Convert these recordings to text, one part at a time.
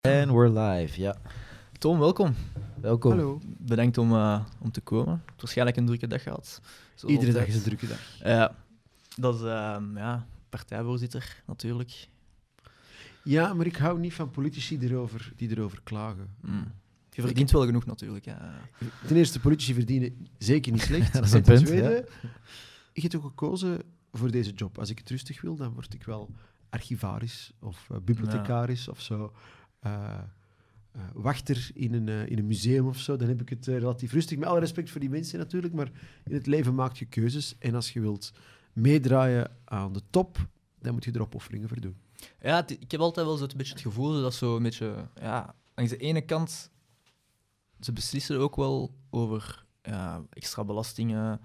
En we're live, ja. Tom, welkom. Welkom. Hallo. Bedankt om, eh, om te komen. Het is waarschijnlijk een drukke dag gehad. Zoals Iedere dag is een drukke dag. Ja, dat is ehm, ja, partijvoorzitter natuurlijk. Ja, maar ik hou niet van politici erover, die erover klagen. Mm. Je verdient wel genoeg natuurlijk. Ja. Ten eerste, politici verdienen zeker niet slecht. Dat is een punt, tweede, ik heb ook gekozen voor deze job. Als ik het rustig wil, dan word ik wel archivaris of eh, bibliothecaris of zo. Eh, wachter in een, eh, in een museum of zo. Dan heb ik het relatief rustig. Met alle respect voor die mensen natuurlijk, maar in het leven maak je keuzes. En als je wilt meedraaien aan de top, dan moet je er opofferingen voor doen. Ja, ik heb altijd wel beetje het gevoel dat zo een beetje... Ja, langs de ene kant, ze beslissen ook wel over extra belastingen.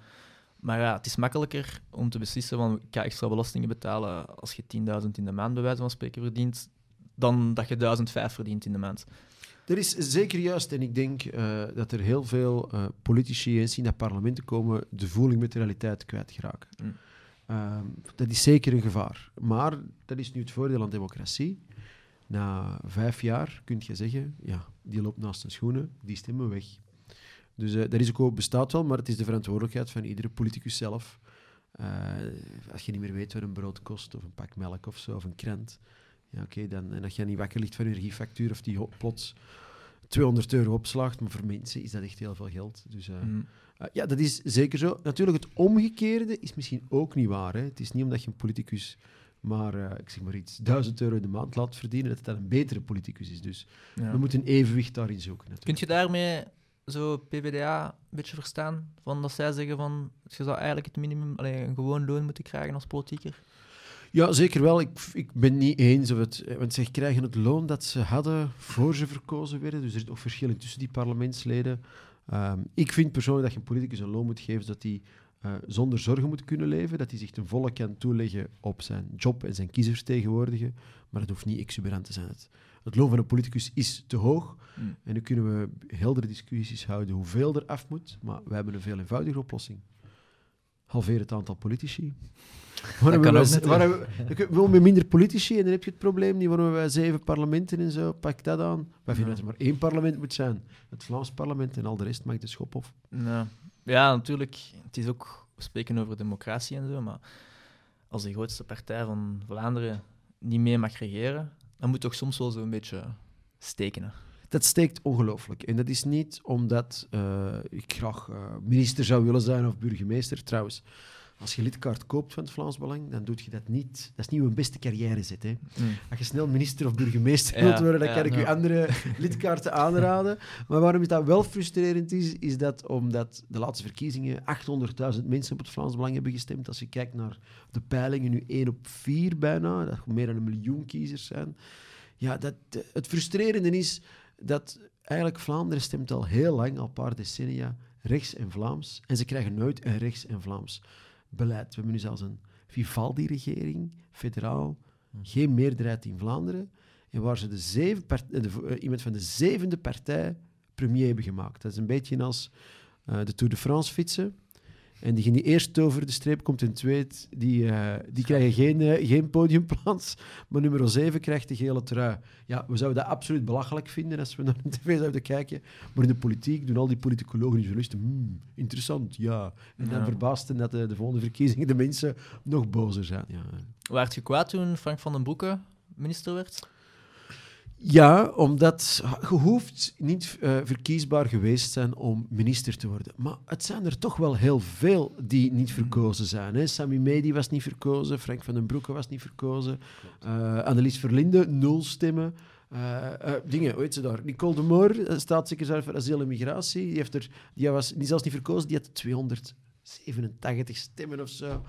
Maar ja, het is makkelijker om te beslissen van ik ga extra belastingen betalen als je 10.000 in de maand bij wijze van spreken verdient, dan dat je 1005 verdient in de maand. Dat is zeker juist. En ik denk eh, dat er heel veel eh, politici eens in dat parlement komen de voeling met de realiteit kwijtgeraken. Mm. Ehm, dat is zeker een gevaar. Maar dat is nu het voordeel aan democratie. Na vijf jaar kun je zeggen, ja, die loopt naast zijn schoenen, die stemmen weg. Dus eh, dat risico bestaat wel, maar het is de verantwoordelijkheid van iedere politicus zelf. Als je niet meer weet wat een brood kost, of een pak melk of zo, of een krant, ja, oké, dan, en als je niet wakker ligt van je energiefactuur of die plots 200 euro opslaagt, maar voor mensen is dat echt heel veel geld. Dus eh, Mm. uh, ja, dat is zeker zo. Natuurlijk, het omgekeerde is misschien ook niet waar. Hè. Het is niet omdat je een politicus maar, eh, ik zeg maar iets, 1000 euro in de maand laat verdienen, dat het dan een betere politicus is. Dus Ja. we moeten een evenwicht daarin zoeken. Kun Natuurlijk. je daarmee zo PvdA een beetje verstaan? Van dat zij zeggen van je zou eigenlijk het minimum, allee, een gewoon loon moeten krijgen als politieker? Ja, zeker wel. Ik, ik ben niet eens of het... Want zij krijgen het loon dat ze hadden voor ze verkozen werden. Dus er is ook verschil tussen die parlementsleden. Ehm, ik vind persoonlijk dat je een politicus een loon moet geven zodat hij eh, zonder zorgen moet kunnen leven. Dat hij zich ten volle kan toeleggen op zijn job en zijn kiezers tegenwoordigen. Maar dat hoeft niet exuberant te zijn. Het, het loon van een politicus is te hoog. Mm. En dan kunnen we heldere discussies houden hoeveel er af moet. Maar wij hebben een veel eenvoudigere oplossing. Halveer het aantal politici. Waarom kan hebben ook wij- net, waarom we- minder politici en dan heb je het probleem niet waarom wij zeven parlementen en zo. Pak dat aan. Wij vinden Ja. dat er maar één parlement moet zijn. Het Vlaams parlement en al de rest maakt de schop op. Ja. ja, natuurlijk. Het is ook, we spreken over democratie en zo, maar als de grootste partij van Vlaanderen niet mee mag regeren, dan moet toch soms wel zo'n beetje steken. Dat steekt ongelooflijk. En dat is niet omdat eh, ik graag eh, minister zou willen zijn of burgemeester. Trouwens, als je lidkaart koopt van het Vlaams Belang, dan doe je dat niet. Dat is niet je beste carrière zet. Hè. Als je snel minister of burgemeester wilt worden, dan kan ik je ja. andere lidkaarten aanraden. Maar waarom het dat wel frustrerend is, is dat omdat de laatste verkiezingen 800.000 mensen op het Vlaams Belang hebben gestemd. Als je kijkt naar de peilingen, nu 1 op 4 bijna, dat meer dan een miljoen kiezers zijn. Ja, dat, eh, het frustrerende is dat eigenlijk Vlaanderen stemt al heel lang, al een paar decennia, rechts en Vlaams. En ze krijgen nooit een rechts en Vlaams beleid. We hebben nu zelfs een Vivaldi-regering, federaal, geen meerderheid in Vlaanderen. En waar ze de zeven eh, de eh, iemand van de zevende partij premier hebben gemaakt. Dat is een beetje als eh, de Tour de France fietsen. En diegene die eerst over de streep komt en tweet, die, eh, die krijgen geen, eh, geen podiumplaats. Maar nummer 7 krijgt de gele trui. Ja, we zouden dat absoluut belachelijk vinden als we naar de tv zouden kijken. Maar in de politiek doen al die politicologen en journalisten, hmm, interessant, ja. En dan Ja. verbaasd dat de, de volgende verkiezingen de mensen nog bozer zijn. Ja. Waart je kwaad toen Frank van den Broeke minister werd? Ja, omdat je hoeft niet eh, verkiesbaar geweest zijn om minister te worden. Maar het zijn er toch wel heel veel die niet verkozen zijn. Hè. Sammy Medi was niet verkozen, Frank van den Broeke was niet verkozen, eh Annelies Verlinde, nul stemmen. Eh, dingen, hoe heet ze daar? Nicole de Moor, staatssecretaris voor asiel en migratie, die, heeft er, die was die zelfs niet verkozen, die had 287 stemmen of zo.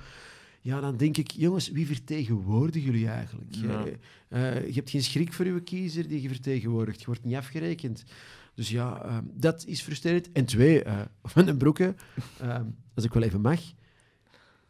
Ja, dan denk ik, jongens, wie vertegenwoordigen jullie eigenlijk? Ja. Eh, je hebt geen schrik voor je kiezer die je vertegenwoordigt. Je wordt niet afgerekend. Dus ja, ehm, dat is frustrerend. En twee, eh, Van den Broeke, ehm, als ik wel even mag,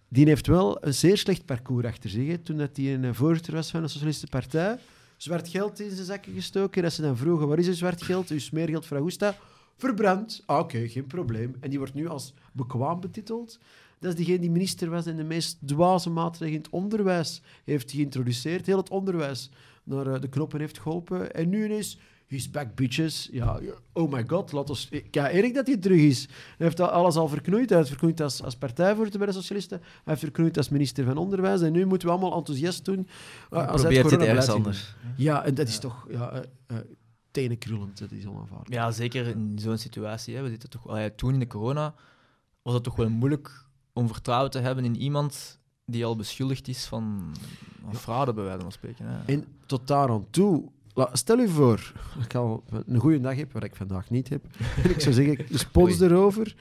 die heeft wel een zeer slecht parcours achter zich. hè. Toen dat hij een eh, voorzitter was van de Socialistische Partij, zwart geld in zijn zakken gestoken. Dat ze dan vroegen, waar is er zwart geld? Uw smeergeld voor Augusta? Verbrand. Ah, Oké, geen probleem. En die wordt nu als bekwaam betiteld. Dat is diegene die minister was en de meest dwaze maatregelen in het onderwijs heeft geïntroduceerd. Heel het onderwijs naar eh, de knoppen heeft geholpen. En nu ineens, he's back, bitches. Ja, oh my god, laat ons... Ja, Erik dat hij terug is. Hij heeft dat alles al verknoeid. Hij heeft verknoeid als, als partijvoorzitter bij de Socialisten. Hij heeft verknoeid als minister van Onderwijs. En nu moeten we allemaal enthousiast doen. eh, als hij Probeert dit coronabeleid ergens anders. Ja, en dat is toch ja, tenenkrullend. Dat is onaanvaardbaar. Ja, zeker in zo'n situatie. Hè. We zitten toch, allee, toen in de corona was het toch wel moeilijk om vertrouwen te hebben in iemand die al beschuldigd is van, van fraude, bij wijze van spreken. Hè. En tot daar aan toe, stel u voor, dat ik al een goede dag heb, wat ik vandaag niet heb, en ik zou zeggen, de spons erover.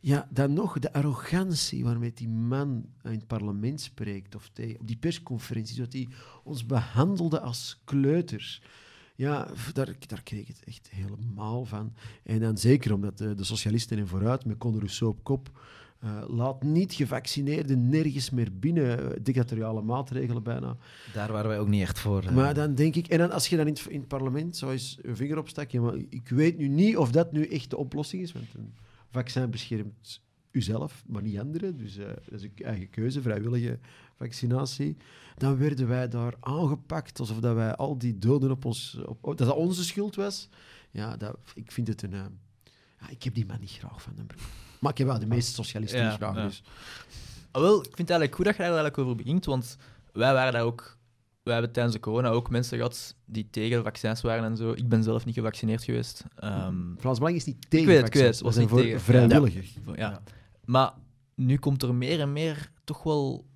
Ja, dan nog de arrogantie waarmee die man in het parlement spreekt, of tegen, op die persconferentie, dat hij ons behandelde als kleuters. Ja, daar, daar kreeg ik het echt helemaal van. En dan zeker omdat de, de socialisten in vooruit, met Conor Rousseau op kop, eh, laat niet gevaccineerden nergens meer binnen, eh, dictatoriale maatregelen bijna. Daar waren wij ook niet echt voor. eh. Maar dan denk ik, en dan als je dan in het, in het parlement zo eens een vinger opstak, ja, maar ik weet nu niet of dat nu echt de oplossing is, want een vaccin beschermt uzelf, maar niet anderen. Dus dat is een eigen keuze, vrijwillige vaccinatie. Dan werden wij daar aangepakt alsof dat wij al die doden op ons, op, dat dat onze schuld was. Ja, dat, ik vind het een. ja, ik heb die man niet graag van den Broek. Maar ik heb wel de meeste socialisten Ja, graag. ja. Dus. Ah, wel, ik vind het eigenlijk goed dat je daar eigenlijk over begint, want wij waren daar ook... Wij hebben tijdens de corona ook mensen gehad die tegen vaccins waren en zo. Ik ben zelf niet gevaccineerd geweest. Ehm, Vlaams Belang is niet tegen weet het, ik weet het, was niet voor tegen. vrijwilligers. ja. Maar nu komt er meer en meer toch wel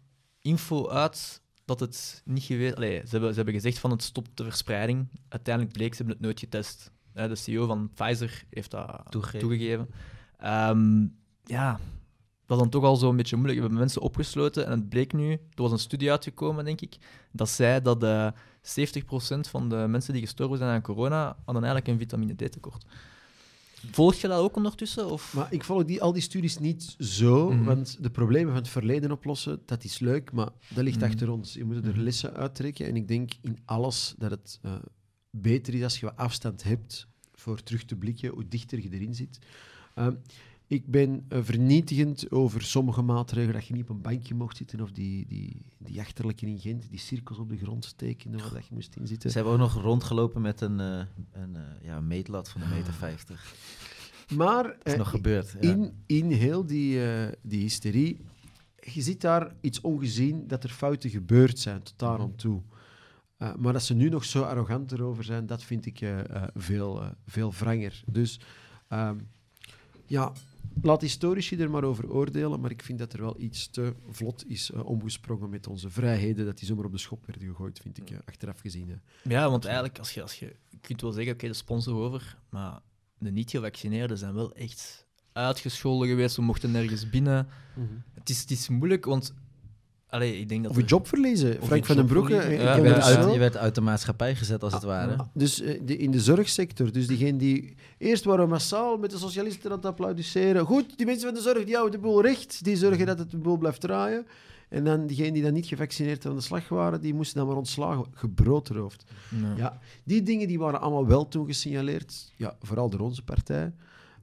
info uit dat het niet geweest... Allee, ze, hebben, ze hebben gezegd van het stopt de verspreiding. Uiteindelijk bleek, ze hebben het nooit getest. De CEO van Pfizer heeft dat Toegegeven. toegegeven. Ehm, ja, dat is dan toch al zo'n beetje moeilijk. We hebben mensen opgesloten en het bleek nu, er was een studie uitgekomen, denk ik, dat zei dat eh 70% van de mensen die gestorven zijn aan corona hadden eigenlijk een vitamine D-tekort. Volg je dat ook ondertussen? Of? Maar ik volg die, al die studies niet zo, Mhm. want de problemen van het verleden oplossen, dat is leuk, maar dat ligt Mhm. achter ons. Je moet er Mhm. lessen uittrekken en ik denk in alles dat het eh, beter is als je wat afstand hebt voor terug te blikken, hoe dichter je erin zit. Ehm, ik ben eh, vernietigend over sommige maatregelen, dat je niet op een bankje mocht zitten of die, die, die achterlijke in Gent, die cirkels op de grond tekenen waar dat je moest inzitten. Ze hebben ook nog rondgelopen met een, eh, een eh, ja, meetlat van een meter 50. Maar Dat is nog gebeurd. Ja. in, in heel die, die hysterie, je ziet daar iets ongezien dat er fouten gebeurd zijn tot daar aan toe. Maar dat ze nu nog zo arrogant erover zijn, dat vind ik veel, veel wranger. Dus ehm, ja, laat historici er maar over oordelen, maar ik vind dat er wel iets te vlot is eh, omgesprongen met onze vrijheden, dat die zomaar op de schop werden gegooid, vind ik, eh, achteraf gezien. Ja, want eigenlijk, als je, als je, je kunt wel zeggen, oké, de sponsor over, maar de niet-gevaccineerden zijn wel echt uitgescholden geweest. We mochten nergens binnen. Het is, het is moeilijk, want... Allee, ik denk dat Of je job verliezen. Of Frank van den Broeke, eh, Ja, je, werd uit, zo. je werd uit de maatschappij gezet, als het ware. Ah, Dus eh, de, in de zorgsector, dus diegenen die... Eerst waren massaal met de socialisten aan het applaudisseren. Goed, die mensen van de zorg, die houden de boel recht. Die zorgen dat het de boel blijft draaien. En dan diegenen die dan niet gevaccineerd aan de slag waren, die moesten dan maar ontslagen. Gebroodroofd. Ja. Ja, die dingen die waren allemaal wel toen gesignaleerd. Ja, vooral door onze partij.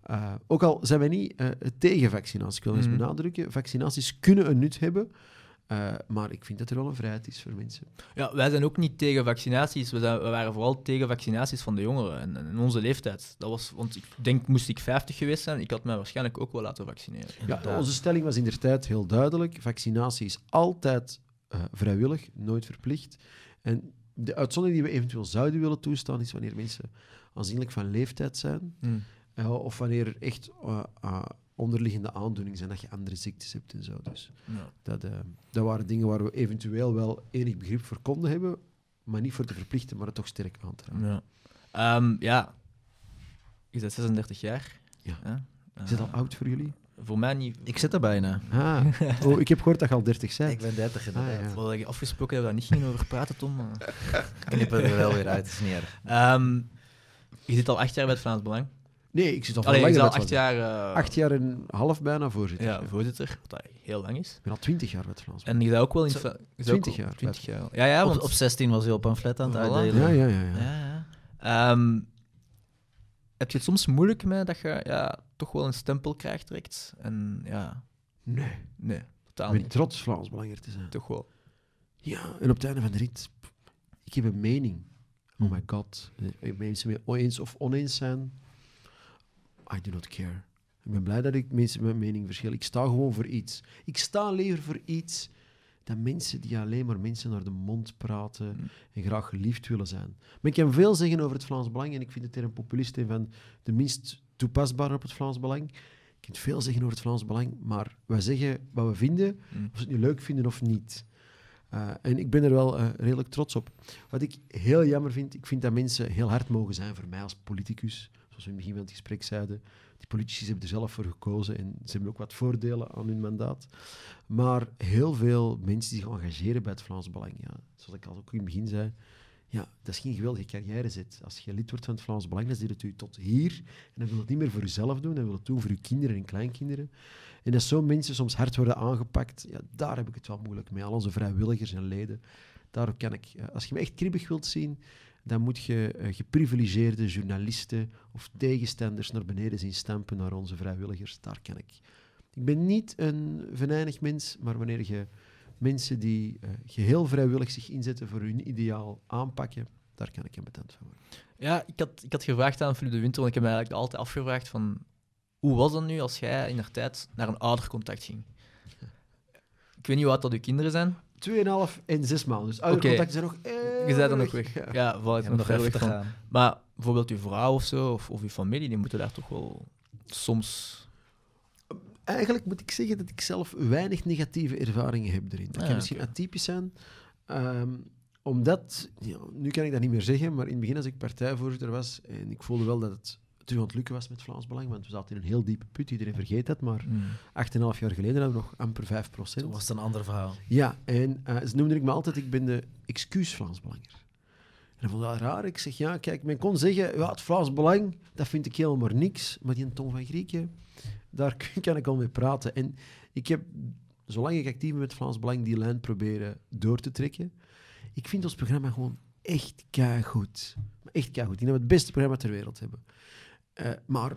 Eh, ook al zijn wij niet eh, tegen vaccinatie, ik wil eens Mhm. benadrukken. Vaccinaties kunnen een nut hebben. Eh, maar ik vind dat er wel een vrijheid is voor mensen. Ja, wij zijn ook niet tegen vaccinaties. We, zijn, we waren vooral tegen vaccinaties van de jongeren en, onze leeftijd. Dat was, want ik denk, moest ik 50 geweest zijn, ik had mij waarschijnlijk ook wel laten vaccineren. Ja, onze stelling was in der tijd heel duidelijk. Vaccinatie is altijd eh, vrijwillig, nooit verplicht. En de uitzondering die we eventueel zouden willen toestaan, is wanneer mensen aanzienlijk van leeftijd zijn. eh, of wanneer er echt onderliggende aandoeningen zijn, dat je andere ziektes hebt en zo. Dus Ja. dat, eh, dat waren dingen waar we eventueel wel enig begrip voor konden hebben, maar niet voor te verplichten, maar het toch sterk aan te raken. Ja. Ehm, ja. Je bent 36 jaar. Ja. Ja. Is dat al Eh, oud voor jullie? Voor mij niet. Ik zit er bijna. Ah. Oh, ik heb gehoord dat je al 30 bent. Ik ben 30 inderdaad. Ah, ja. We hadden afgesproken dat we daar niet gingen over praten, Tom. maar- Knippen er wel weer uit, is niet erg. Ehm, je zit al acht jaar bij het Vlaams Belang. Nee, ik zit al Allee, je langer al acht jaar, eh, Acht jaar en half bijna voorzitter. ja, voorzitter, wat dat heel lang is. Ik ben al twintig jaar het Vlaams. En je bent ook wel in... Zo, het va- je bent 20 ook al- jaar. 20 jaar. Ja, ja, want... Op, op 16 was hij op een flat aan het uitdelen. Ja, ja, ja. ja. Ja, ja. Ehm, heb je het soms moeilijk mee dat je ja, toch wel een stempel krijgt direct? En ja, Nee, nee, totaal ik ben niet. trots Vlaams Belanger te zijn. Toch wel. Ja, en op het einde van de rit, Ik heb een mening. Oh Hm. my god. Mensen mee eens of oneens zijn. I do not care. Ik ben blij dat ik mensen met mening verschil. Ik sta gewoon voor iets. Ik sta liever voor iets dan mensen die alleen maar mensen naar de mond praten Hm. en graag geliefd willen zijn. Maar ik kan veel zeggen over het Vlaams Belang en ik vind de term populist een van de minst toepasbare op het Vlaams Belang. Je kunt veel zeggen over het Vlaams Belang, maar wij zeggen wat we vinden, Hm. of ze het nu leuk vinden of niet. Uh, en ik ben er wel uh, redelijk trots op. Wat ik heel jammer vind, ik vind dat mensen heel hard mogen zijn voor mij als politicus. Zoals we in het begin van het gesprek zeiden. Die politici hebben er zelf voor gekozen en ze hebben ook wat voordelen aan hun mandaat. Maar heel veel mensen die zich engageren bij het Vlaams Belang, ja, zoals ik al ook in het begin zei, ja, dat is geen geweldige carrièrezet. Als je lid wordt van het Vlaams Belang, dan zit het u tot hier. En dan wil het niet meer voor uzelf doen, dan wil het doen voor uw kinderen en kleinkinderen. En als zo'n mensen soms hard worden aangepakt, ja, daar heb ik het wel moeilijk mee. Al onze vrijwilligers en leden. Daar kan ik, als je me echt kribbig wilt zien, dan moet je uh, geprivilegeerde journalisten of tegenstanders naar beneden zien stampen naar onze vrijwilligers. Daar kan ik. Ik ben niet een venijnig mens, maar wanneer je mensen die uh, geheel vrijwillig zich inzetten voor hun ideaal aanpakken, daar kan ik een betent van worden. Ja, ik had, ik had gevraagd aan Philip de Winter, want ik heb me eigenlijk altijd afgevraagd van hoe was dat nu als jij in de tijd naar een oudercontact ging? Ik weet niet hoe oud dat uw kinderen zijn. 2,5 en 6 maanden. Dus oudercontacten zijn nog Je bent dan nog weg. Ja, ja voilà, ja, nog weg te gaan. Maar bijvoorbeeld uw vrouw of zo, of, of uw familie, die moeten daar toch wel soms... Eigenlijk moet ik zeggen dat ik zelf weinig negatieve ervaringen heb erin. Dat Ah, kan misschien atypisch zijn. ehm, omdat, ja, nu kan ik dat niet meer zeggen, maar in het begin als ik partijvoorzitter was, en ik voelde wel dat het terug aan het lukken was met Vlaams Belang, want we zaten in een heel diepe put, iedereen vergeet dat, maar Hmm. 8,5 jaar geleden hadden we nog amper 5 procent. Toen was een ander verhaal. Ja, en eh, ze noemden ik me altijd, ik ben de excuus Vlaams Belanger. En dat vond ik wel raar. Ik zeg, ja, kijk, men kon zeggen, ja, het Vlaams Belang, dat vind ik helemaal niks. Maar die Tom van Grieken, daar kan ik al mee praten. En ik heb, zolang ik actief ben met Vlaams Belang, die lijn proberen door te trekken. Ik vind ons programma gewoon echt goed. Echt goed. Ik denk dat we het beste programma ter wereld hebben. Eh, maar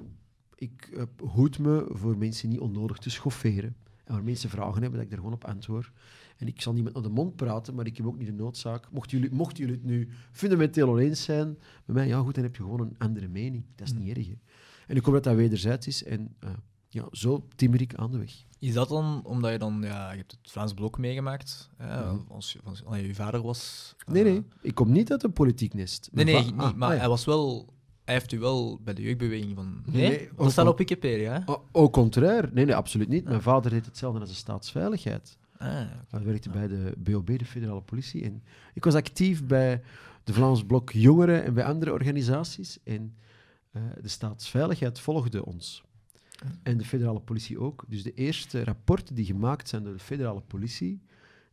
ik uh, hoed me voor mensen niet onnodig te schofferen. En waar mensen vragen hebben, dat ik daar gewoon op antwoord. En ik zal niet met naar de mond praten, maar ik heb ook niet de noodzaak. Mochten jullie, mochten jullie het nu fundamenteel oneens zijn met mij, ja goed, dan heb je gewoon een andere mening. Dat is niet erg. Hè. En ik hoop dat dat wederzijds is. En uh, ja, zo timmer ik aan de weg. Is dat dan omdat je dan, ja, je hebt het Vlaams Blok meegemaakt, hè, als, je, als, als je vader was? Nee, eh, nee, ik kom niet uit een politiek nest. Nee, nee, niet, ah, maar ah, ja. hij was wel... Hij heeft u wel bij de jeugdbeweging van... Nee, nee, dat staat op Wikipedia, hè? Au, au contraire. Nee, nee, absoluut niet. Mijn vader deed hetzelfde als de staatsveiligheid. Ah, Hij werkte bij de BOB, de federale politie. En ik was actief bij de Vlaams Blok Jongeren en bij andere organisaties. En eh, de staatsveiligheid volgde ons. En de federale politie ook. Dus de eerste rapporten die gemaakt zijn door de federale politie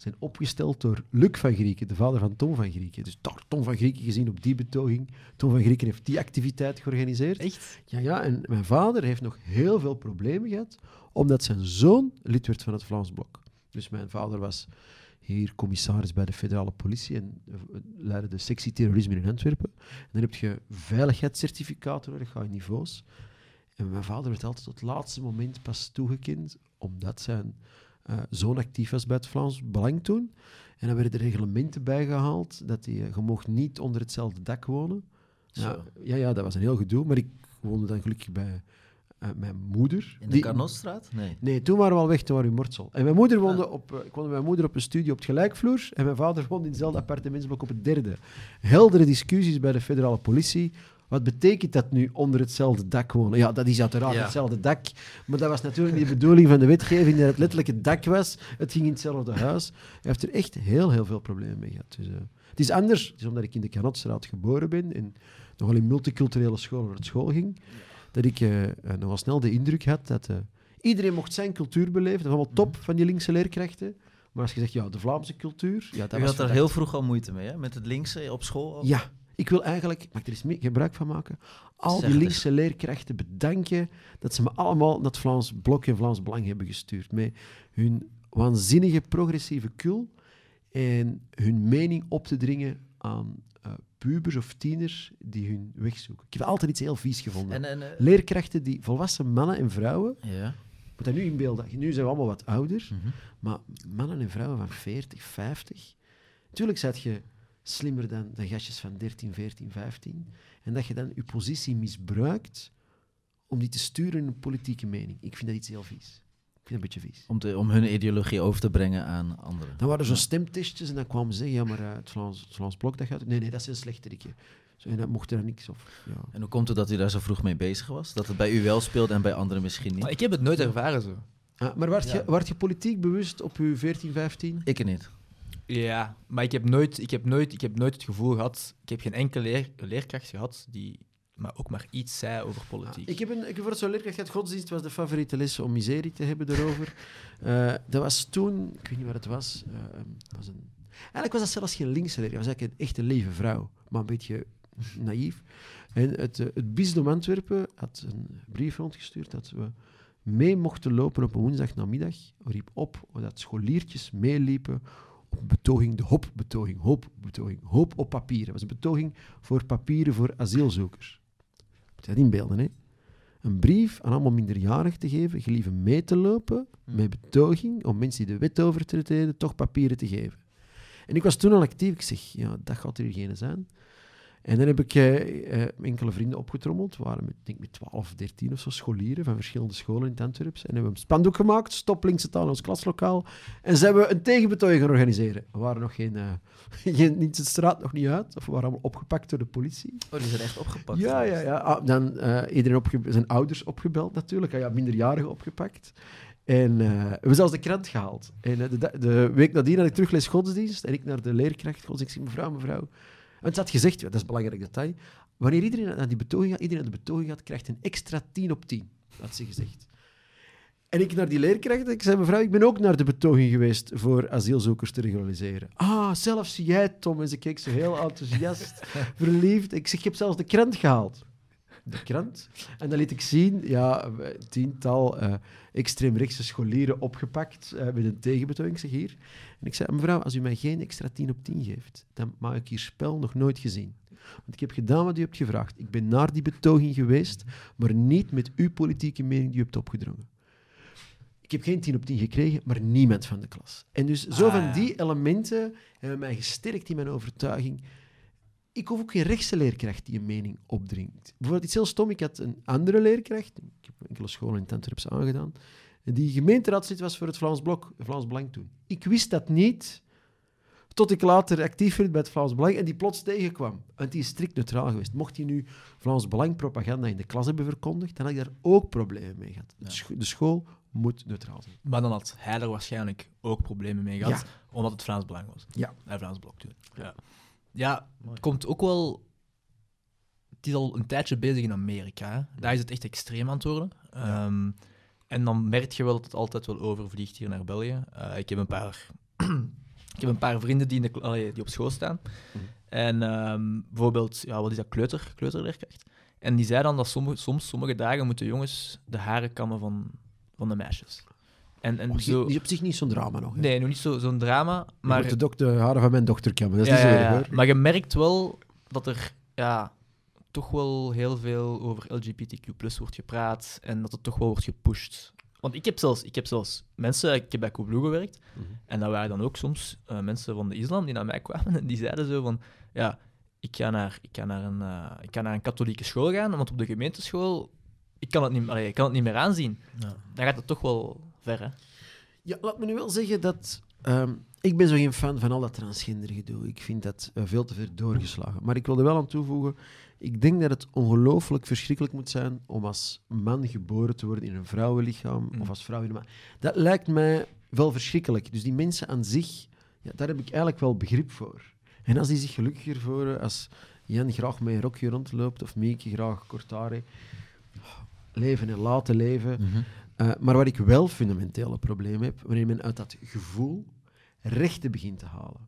zijn opgesteld door Luc van Grieken, de vader van Tom van Grieken. Dus daar Tom van Grieken gezien op die betoging. Tom van Grieken heeft die activiteit georganiseerd. Echt? Ja, ja, en mijn vader heeft nog heel veel problemen gehad, omdat zijn zoon lid werd van het Vlaams Blok. Dus mijn vader was hier commissaris bij de federale politie en eh, leidde de sectie terrorisme in Antwerpen. En dan heb je veiligheidscertificaten, dat gaat in niveaus. En mijn vader werd altijd tot het laatste moment pas toegekend, omdat zijn eh, zoon actief was bij het Vlaams Belang toen. En dan werden er reglementen bijgehaald dat hij, eh, je mocht niet onder hetzelfde dak wonen. Ja, ja, ja, dat was een heel gedoe. Maar ik woonde dan gelukkig bij eh, mijn moeder. In de Die- Carnotstraat? Nee. Nee, toen waren we al weg, toen waren we in Mortsel. En mijn moeder woonde op, eh, ik woonde mijn moeder op een studie op het gelijkvloer. En mijn vader woonde in hetzelfde appartementsblok op het derde. Heldere discussies bij de federale politie. Wat betekent dat nu onder hetzelfde dak wonen? Ja, dat is uiteraard Ja. hetzelfde dak. Maar dat was natuurlijk niet de bedoeling van de wetgeving dat het letterlijk het dak was. Het ging in hetzelfde huis. Hij heeft er echt heel, heel veel problemen mee gehad. Dus, eh, het is anders. Het is omdat ik in de Kanotstraat geboren ben en nogal in multiculturele scholen naar school ging, dat ik eh, nogal snel de indruk had dat iedereen mocht zijn cultuur beleven. Dat was allemaal top van die linkse leerkrachten. Maar als je zegt, ja, de Vlaamse cultuur... Ja, dat Je had er verdacht. heel vroeg al moeite mee, hè? Met het linkse op school. al? Ja, ik wil eigenlijk, mag ik er eens gebruik van maken, al die linkse leerkrachten bedanken dat ze me allemaal naar het Vlaams Blok en Vlaams Belang hebben gestuurd. Met hun waanzinnige progressieve kul en hun mening op te dringen aan eh, pubers of tieners die hun weg zoeken. Ik heb altijd iets heel vies gevonden. En, en, eh, Leerkrachten die, volwassen mannen en vrouwen, ja. ik moet dat nu inbeelden, nu zijn we allemaal wat ouder, Mhm. maar mannen en vrouwen van 40, 50. Natuurlijk zet je slimmer dan, dan gastjes van 13, 14, 15. En dat je dan je positie misbruikt om die te sturen in een politieke mening. Ik vind dat iets heel vies. Ik vind dat een beetje vies. Om, te, om hun ideologie over te brengen aan anderen. Dan waren er zo stemtestjes en dan kwamen ze zeggen, ja, maar eh, het, Vlaams, het Vlaams Blok, dat gaat... Nee, nee, dat is een slechterikke. Zo, en dat mocht er niks of... Ja. En hoe komt het dat u daar zo vroeg mee bezig was? Dat het bij u wel speelde en bij anderen misschien niet? Maar ik heb het nooit ervaren zo. Ah, maar werd, Ja. je, werd je politiek bewust op je 14, 15? Ik er niet. Ja, maar ik heb nooit, ik heb nooit, ik heb nooit het gevoel gehad... Ik heb geen enkele leer, leerkracht gehad die maar ook maar iets zei over politiek. Ah, ik heb een, ik heb voor zo'n leerkracht gehad, godsdienst was de favoriete les om miserie te hebben erover. Eh, dat was toen, ik weet niet wat het was, eh, was een, eigenlijk was dat zelfs geen linkse leerkracht, dat was eigenlijk een echte lieve vrouw, maar een beetje naïef. En het, eh, het bisdom Antwerpen had een brief rondgestuurd dat we mee mochten lopen op een woensdagnamiddag. riep op dat scholiertjes meeliepen op een betoging, de HOP-betoging, HOP-betoging, hoop op papieren. Dat was een betoging voor papieren voor asielzoekers. Moet je dat inbeelden, hè? Een brief aan allemaal minderjarigen te geven, gelieve mee te lopen met betoging om mensen die de wet overtreden toch papieren te geven. En ik was toen al actief. Ik zeg, ja, dat gaat er geen zijn. En dan heb ik eh, eh, enkele vrienden opgetrommeld. We waren met, ik denk met 12, 13 of zo scholieren van verschillende scholen in het Antwerps. En hebben we een spandoek gemaakt, stop linkse taal in ons klaslokaal. En zijn we een tegenbetoging gaan organiseren. We waren nog geen, eh, geen niet de straat nog niet uit. Of we waren allemaal opgepakt door de politie. Oh, die zijn echt opgepakt. Ja, ja, ja. Ah, dan iedereen opge zijn ouders opgebeld natuurlijk. Ah, ja, minderjarigen opgepakt. En we hebben zelfs de krant gehaald. En de, de week nadien had ik terugles godsdienst. En ik naar de leerkracht godsdienst. Ik zeg, mevrouw, mevrouw. Het had gezegd, dat is een belangrijk detail. Wanneer iedereen naar die betoging gaat, iedereen naar de betoging gaat, krijgt een extra 10 op 10. Had ze gezegd. En ik naar die leerkracht, ik zei, mevrouw, ik ben ook naar de betoging geweest voor asielzoekers te regulariseren. Ah, zelfs jij, Tom. En ze keek zo heel enthousiast, verliefd. Ik zeg, ik heb zelfs de krant gehaald. De krant. En dan liet ik zien, ja, tiental eh extreemrechtse scholieren opgepakt eh, met een tegenbetoging. Ik zeg hier. En ik zei, mevrouw, als u mij geen extra 10 op 10 geeft, dan maak ik hier spel nog nooit gezien. Want ik heb gedaan wat u hebt gevraagd. Ik ben naar die betoging geweest, maar niet met uw politieke mening die u hebt opgedrongen. Ik heb geen 10 op 10 gekregen, maar niemand van de klas. En dus zo Ah, van ja. die elementen hebben mij gesterkt in mijn overtuiging. Ik hoef ook geen rechtse leerkracht die een mening opdringt. Bijvoorbeeld iets heel stom. Ik had een andere leerkracht, ik heb enkele scholen in Antwerps aangedaan, die gemeenteraadslid was voor het Vlaams Blok, Vlaams Belang toen. Ik wist dat niet, tot ik later actief werd bij het Vlaams Belang en die plots tegenkwam. Want die is strikt neutraal geweest. Mocht hij nu Vlaams Belang propaganda in de klas hebben verkondigd, dan had ik daar ook problemen mee gehad. De scho- De school moet neutraal zijn. Maar dan had hij er waarschijnlijk ook problemen mee gehad, Ja. omdat het Vlaams Belang was. Ja. Eh, Vlaams Blok toen. Ja, ja het komt ook wel... Het is al een tijdje bezig in Amerika. Hè. Daar is het echt extreem aan het worden. Ehm, en dan merk je wel dat het altijd wel overvliegt hier naar België. Eh, ik, heb een paar, ik heb een paar vrienden die, in de, allee, die op school staan. Mhm. En ehm, bijvoorbeeld, ja, wat is dat, kleuter, kleuterleerkracht. En die zei dan dat sommige, soms sommige dagen moeten jongens de haren kammen van, van de meisjes. En, en zo... Is op zich niet zo'n drama nog. hè. Nee, nog niet zo- zo'n drama, Je maar... moet de, dok- de haren van mijn dochter kammen. Dat is Ja, niet zo ja, erg, ja. hoor. Maar je merkt wel dat er ja, toch wel heel veel over LGBTQ wordt gepraat en dat het toch wel wordt gepusht. Want ik heb zelfs, ik heb zelfs mensen, ik heb bij Koebloe gewerkt, Mhm. en dat waren dan ook soms eh, mensen van de islam die naar mij kwamen en die zeiden zo van, ja, ik ga naar, ik ga naar, een, eh, ik ga naar een katholieke school gaan, want op de gemeenteschool, ik kan het niet, allee, ik kan het niet meer aanzien. Ja. Dan gaat het toch wel ver, hè? Ja, laat me nu wel zeggen dat... ehm, ik ben zo geen fan van al dat transgender gedoe. Ik vind dat eh, veel te ver doorgeslagen. Maar ik wil er wel aan toevoegen... Ik denk dat het ongelooflijk verschrikkelijk moet zijn om als man geboren te worden in een vrouwenlichaam Mm. of als vrouw in een man. Dat lijkt mij wel verschrikkelijk. Dus die mensen aan zich, ja, daar heb ik eigenlijk wel begrip voor. En als die zich gelukkiger voelen, als Jan graag met een rokje rondloopt of Mieke graag kortare, leven en laten leven, Mhm. Uh, maar waar ik wel fundamenteel een probleem heb, wanneer men uit dat gevoel rechten begint te halen.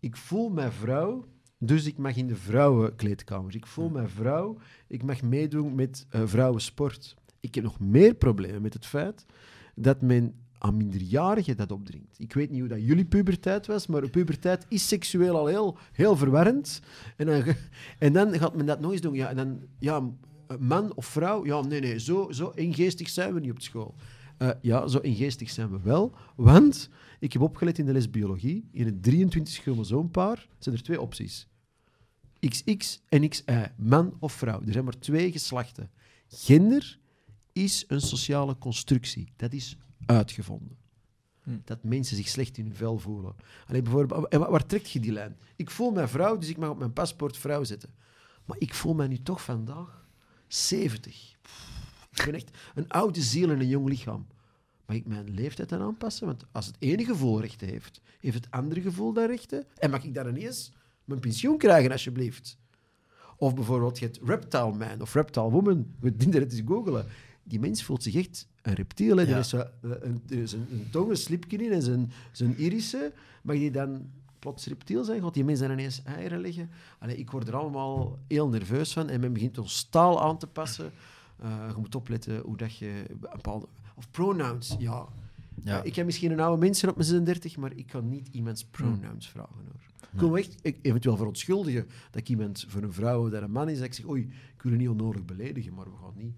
Ik voel mij vrouw, dus ik mag in de vrouwenkleedkamers. Ik voel mij vrouw, ik mag meedoen met uh, vrouwensport. Ik heb nog meer problemen met het feit dat men aan minderjarigen dat opdringt. Ik weet niet hoe dat jullie puberteit was, maar puberteit is seksueel al heel, heel verwarrend. En dan, en dan gaat men dat nog eens doen. Ja, en dan, ja, man of vrouw? Ja, nee, nee, zo, zo ingeestig zijn we niet op school. Eh, ja, zo ingeestig zijn we wel. Want ik heb opgelet in de les biologie. In het 23 chromosoompaar zijn er twee opties. XX en XY. Man of vrouw. Er zijn maar twee geslachten. Gender is een sociale constructie. Dat is uitgevonden. Hm. Dat mensen zich slecht in hun vel voelen. Alleen bijvoorbeeld, en waar, waar trekt je die lijn? Ik voel mij vrouw, dus ik mag op mijn paspoort vrouw zetten. Maar ik voel mij nu toch vandaag 70. Pff, Ik ben echt een oude ziel en een jong lichaam. Mag ik mijn leeftijd aan aanpassen? Want als het ene gevoel rechten heeft, heeft het andere gevoel daar rechten? En mag ik daar ineens mijn pensioen krijgen, alsjeblieft? Of bijvoorbeeld, je hebt Reptile Man of Reptile Woman. Dienen het eens googelen. Die mens voelt zich echt een reptiel. Hè. Er is zo, eh, een, is een, een tong, een slipje in en zijn, zijn irissen. Mag die dan plots reptiel zijn? Gaat die mens dan ineens eieren leggen? Allee, ik word er allemaal heel nerveus van. En men begint ons taal aan te passen. Eh, je moet opletten hoe dat je bepaalde... Of pronouns, ja. Ja. Eh, ik heb misschien een oude mensen op mijn 36, maar ik kan niet iemands pronouns vragen. Hoor. Ik wil echt ik, eventueel verontschuldigen dat ik iemand voor een vrouw dat een man is, dat ik zeg, oei, ik wil je niet onnodig beledigen, maar we gaan niet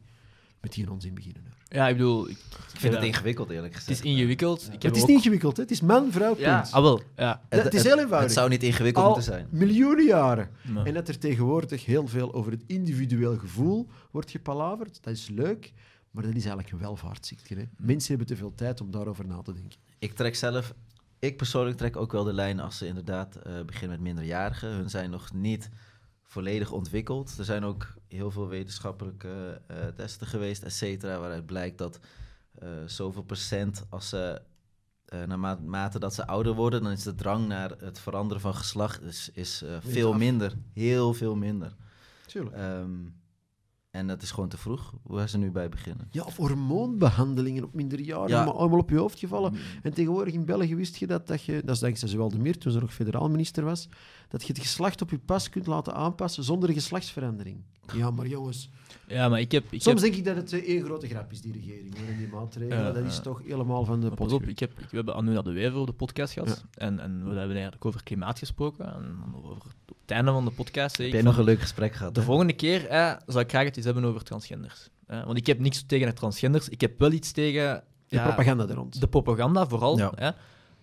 met die onzin beginnen. Hoor. Ja, ik bedoel... Ik, Ik vind het ingewikkeld, eerlijk Het gezegd. is ingewikkeld. Ik heb Het is ook- niet ingewikkeld, hè? het is man, vrouw, Ja, punt. ah, wel. Ja. Dat- het is heel eenvoudig. Het zou niet ingewikkeld Al moeten zijn. miljoenen jaren. En dat er tegenwoordig heel veel over het individueel gevoel wordt gepalaverd, dat is leuk, maar dat is eigenlijk een welvaartsziekte. Hè? Mensen hebben te veel tijd om daarover na te denken. Ik trek zelf, ik persoonlijk trek ook wel de lijn als ze inderdaad eh, beginnen met minderjarigen. Hun zijn nog niet volledig ontwikkeld. Er zijn ook heel veel wetenschappelijke eh, testen geweest, et cetera, waaruit blijkt dat eh, zoveel procent als ze uh, naarmate dat ze ouder worden, dan is de drang naar het veranderen van geslacht is, is uh, veel af. minder. Heel veel minder. Tuurlijk. Um, en dat is gewoon te vroeg waar ze nu bij beginnen. Ja, of hormoonbehandelingen op minderjarigen, Ja. maar allemaal op je hoofd gevallen. En tegenwoordig in België wist je dat, dat je, dat is dankzij zowel de Miert, toen ze nog federaal minister was, dat je het geslacht op je pas kunt laten aanpassen zonder geslachtsverandering. Ja, maar jongens, Ja, maar ik heb... Ik soms heb, denk ik dat het eh, één grote grap is, die regering, en die maatregelen. Dat is toch helemaal van de pas pot. op, ik heb, ik, we hebben Anu de Wever op de podcast gehad. En, en we hebben eigenlijk over klimaat gesproken. En over, op het einde van de podcast Heb ik jij nog een leuk gesprek gehad? De hè? volgende keer eh, zal ik graag het eens hebben over transgenders. Eh, want ik heb niks tegen de transgenders. Ik heb wel iets tegen De ja, propaganda er rond. de propaganda, vooral. Ja. Hè?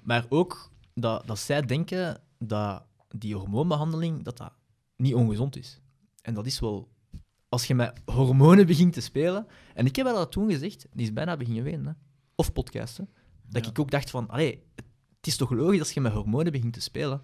Maar ook dat, dat zij denken dat die hormoonbehandeling dat dat niet ongezond is. En dat is wel... Als je met hormonen begint te spelen... En ik heb dat toen gezegd, die is bijna beginnen wenen. Hè? Of podcasten. Dat Ja. ik ook dacht van... Allee, het is toch logisch als je met hormonen begint te spelen...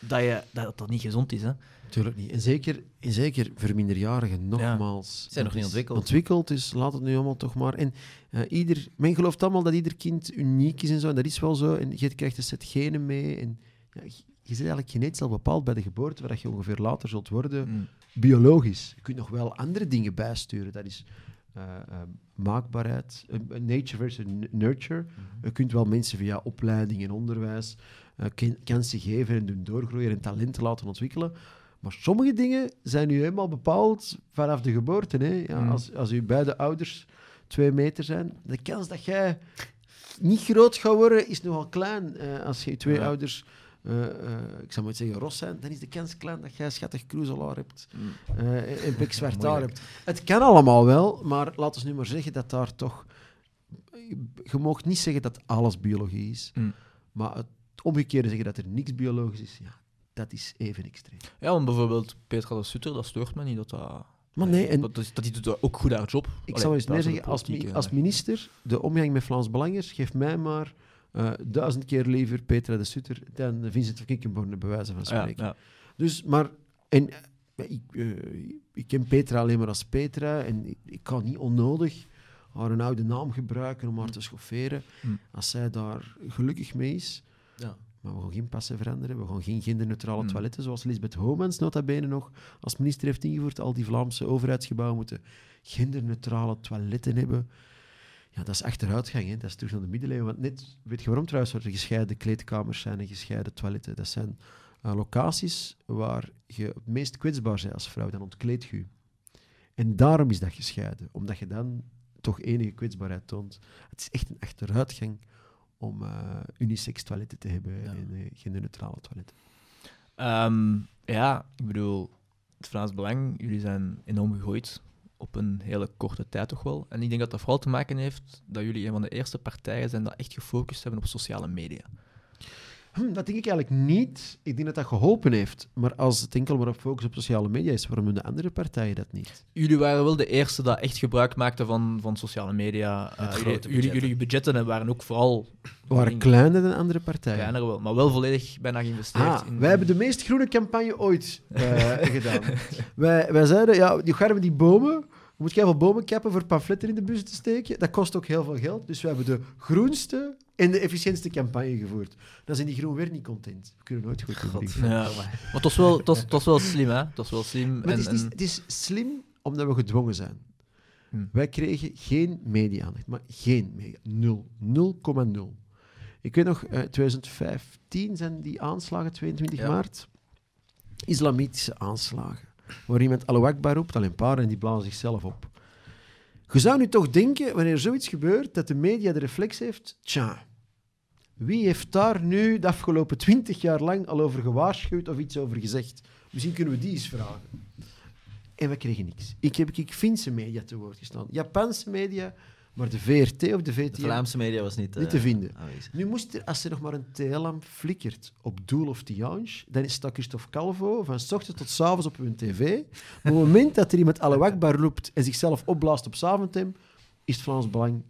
Dat, je, dat dat niet gezond is, hè? Tuurlijk niet. En zeker, en zeker voor minderjarigen, nogmaals. Ze zijn nog niet ontwikkeld. Ontwikkeld, dus laat het nu allemaal toch maar. En eh, ieder, men gelooft allemaal dat ieder kind uniek is en zo, en dat is wel zo. En je krijgt een set genen mee. En ja, je zit eigenlijk genetisch al bepaald bij de geboorte, waar je ongeveer later zult worden, Mm. biologisch. Je kunt nog wel andere dingen bijsturen. Dat is eh, eh, maakbaarheid, eh, nature versus nurture. Je kunt wel mensen via opleiding en onderwijs kansen geven en doen doorgroeien en talenten laten ontwikkelen. Maar sommige dingen zijn nu helemaal bepaald vanaf de geboorte. Hè? Ja, Mm. als, als uw beide ouders twee meter zijn, de kans dat jij niet groot gaat worden is nogal klein. Als je twee Ja. ouders, eh, eh, ik zou maar zeggen, ros zijn, dan is de kans klein dat jij schattig cruiselaar hebt Mm. en pik zwart haar hebt. Het kan allemaal wel, maar laten we nu maar zeggen dat daar toch... Je mag niet zeggen dat alles biologie is, Mm. maar het omgekeerde zeggen dat er niks biologisch is, ja, dat is even extreem. Ja, want bijvoorbeeld Petra de Sutter, dat stoort me niet dat dat... Maar nee, en dat, die doet ook goed haar job. ik Allee, zou eens meer zeggen, als, als eh. minister, de omgang met Vlaams Belangers geeft mij maar eh, duizend keer liever Petra de Sutter dan Vincent van Kikkenborne, bij wijze van spreken. ja. Dus, maar... En, eh, ik, eh, ik ken Petra alleen maar als Petra en ik, ik kan niet onnodig haar een oude naam gebruiken om haar te schofferen. Mm. Als zij daar gelukkig mee is. Ja. Maar we gaan geen passen veranderen. We gaan geen genderneutrale Mm. toiletten, zoals Lisbeth Homans nota bene nog als minister heeft ingevoerd. Al die Vlaamse overheidsgebouwen moeten genderneutrale toiletten hebben. Ja, dat is achteruitgang. Hè. Dat is terug naar de middeleeuwen. Want net, weet je waarom trouwens, er gescheiden kleedkamers zijn en gescheiden toiletten? Dat zijn eh, locaties waar je het meest kwetsbaar bent als vrouw. Dan ontkleed je. je. En daarom is dat gescheiden. Omdat je dan toch enige kwetsbaarheid toont. Het is echt een achteruitgang om eh, unisex toiletten te hebben Ja. en eh, genderneutrale toiletten. Ehm, ja, ik bedoel, het Vlaams Belang, jullie zijn enorm gegooid op een hele korte tijd toch wel. En ik denk dat dat vooral te maken heeft dat jullie een van de eerste partijen zijn dat echt gefocust hebben op sociale media. Hm, dat denk ik eigenlijk niet. Ik denk dat dat geholpen heeft. Maar als het enkel maar op focus op sociale media is, waarom doen de andere partijen dat niet? Jullie waren wel de eerste dat echt gebruik maakten van, van sociale media. Met Eh, grote jullie, jullie, budgetten. jullie budgetten waren ook vooral We waren kleiner dan andere partijen. kleiner wel, maar wel volledig bijna geïnvesteerd Ah, in... wij hebben de meest groene campagne ooit eh, gedaan. Wij, wij zeiden, ja, die garmen die bomen, je moet heel veel bomen kappen voor pamfletten in de bus te steken. Dat kost ook heel veel geld. Dus we hebben de groenste en de efficiëntste campagne gevoerd. Dan zijn die groen weer niet content. We kunnen nooit goed doen. Ja, maar het was wel, het was, het was wel slim, hè? Het was wel slim. Maar het is, en- het is- en- het is slim omdat we gedwongen zijn. Hm. Wij kregen geen media-aandacht, maar geen media. Nul. 0,0. Ik weet nog, eh 2015 zijn die aanslagen, 22 Ja. maart. Islamitische aanslagen. Waar iemand Allahu Akbar roept, alleen een paar, en die blazen zichzelf op. Je zou nu toch denken, wanneer zoiets gebeurt, dat de media de reflex heeft. Tja, wie heeft daar nu de afgelopen twintig jaar lang al over gewaarschuwd of iets over gezegd? Misschien kunnen we die eens vragen. En we kregen niks. Ik heb ik Finse media te woord gestaan, Japanse media, maar de VRT of de De VTM Vlaamse media was niet, niet eh, te vinden. aanwezig. Nu moest er, als er nog maar een TL flikkert op Doel of Tiange, dan is dat Christophe Calvo van s ochtends tot s avonds op hun tv. Maar op het moment dat er iemand Allahu Akbar roept en zichzelf opblaast op Zaventem, is het Vlaams Belang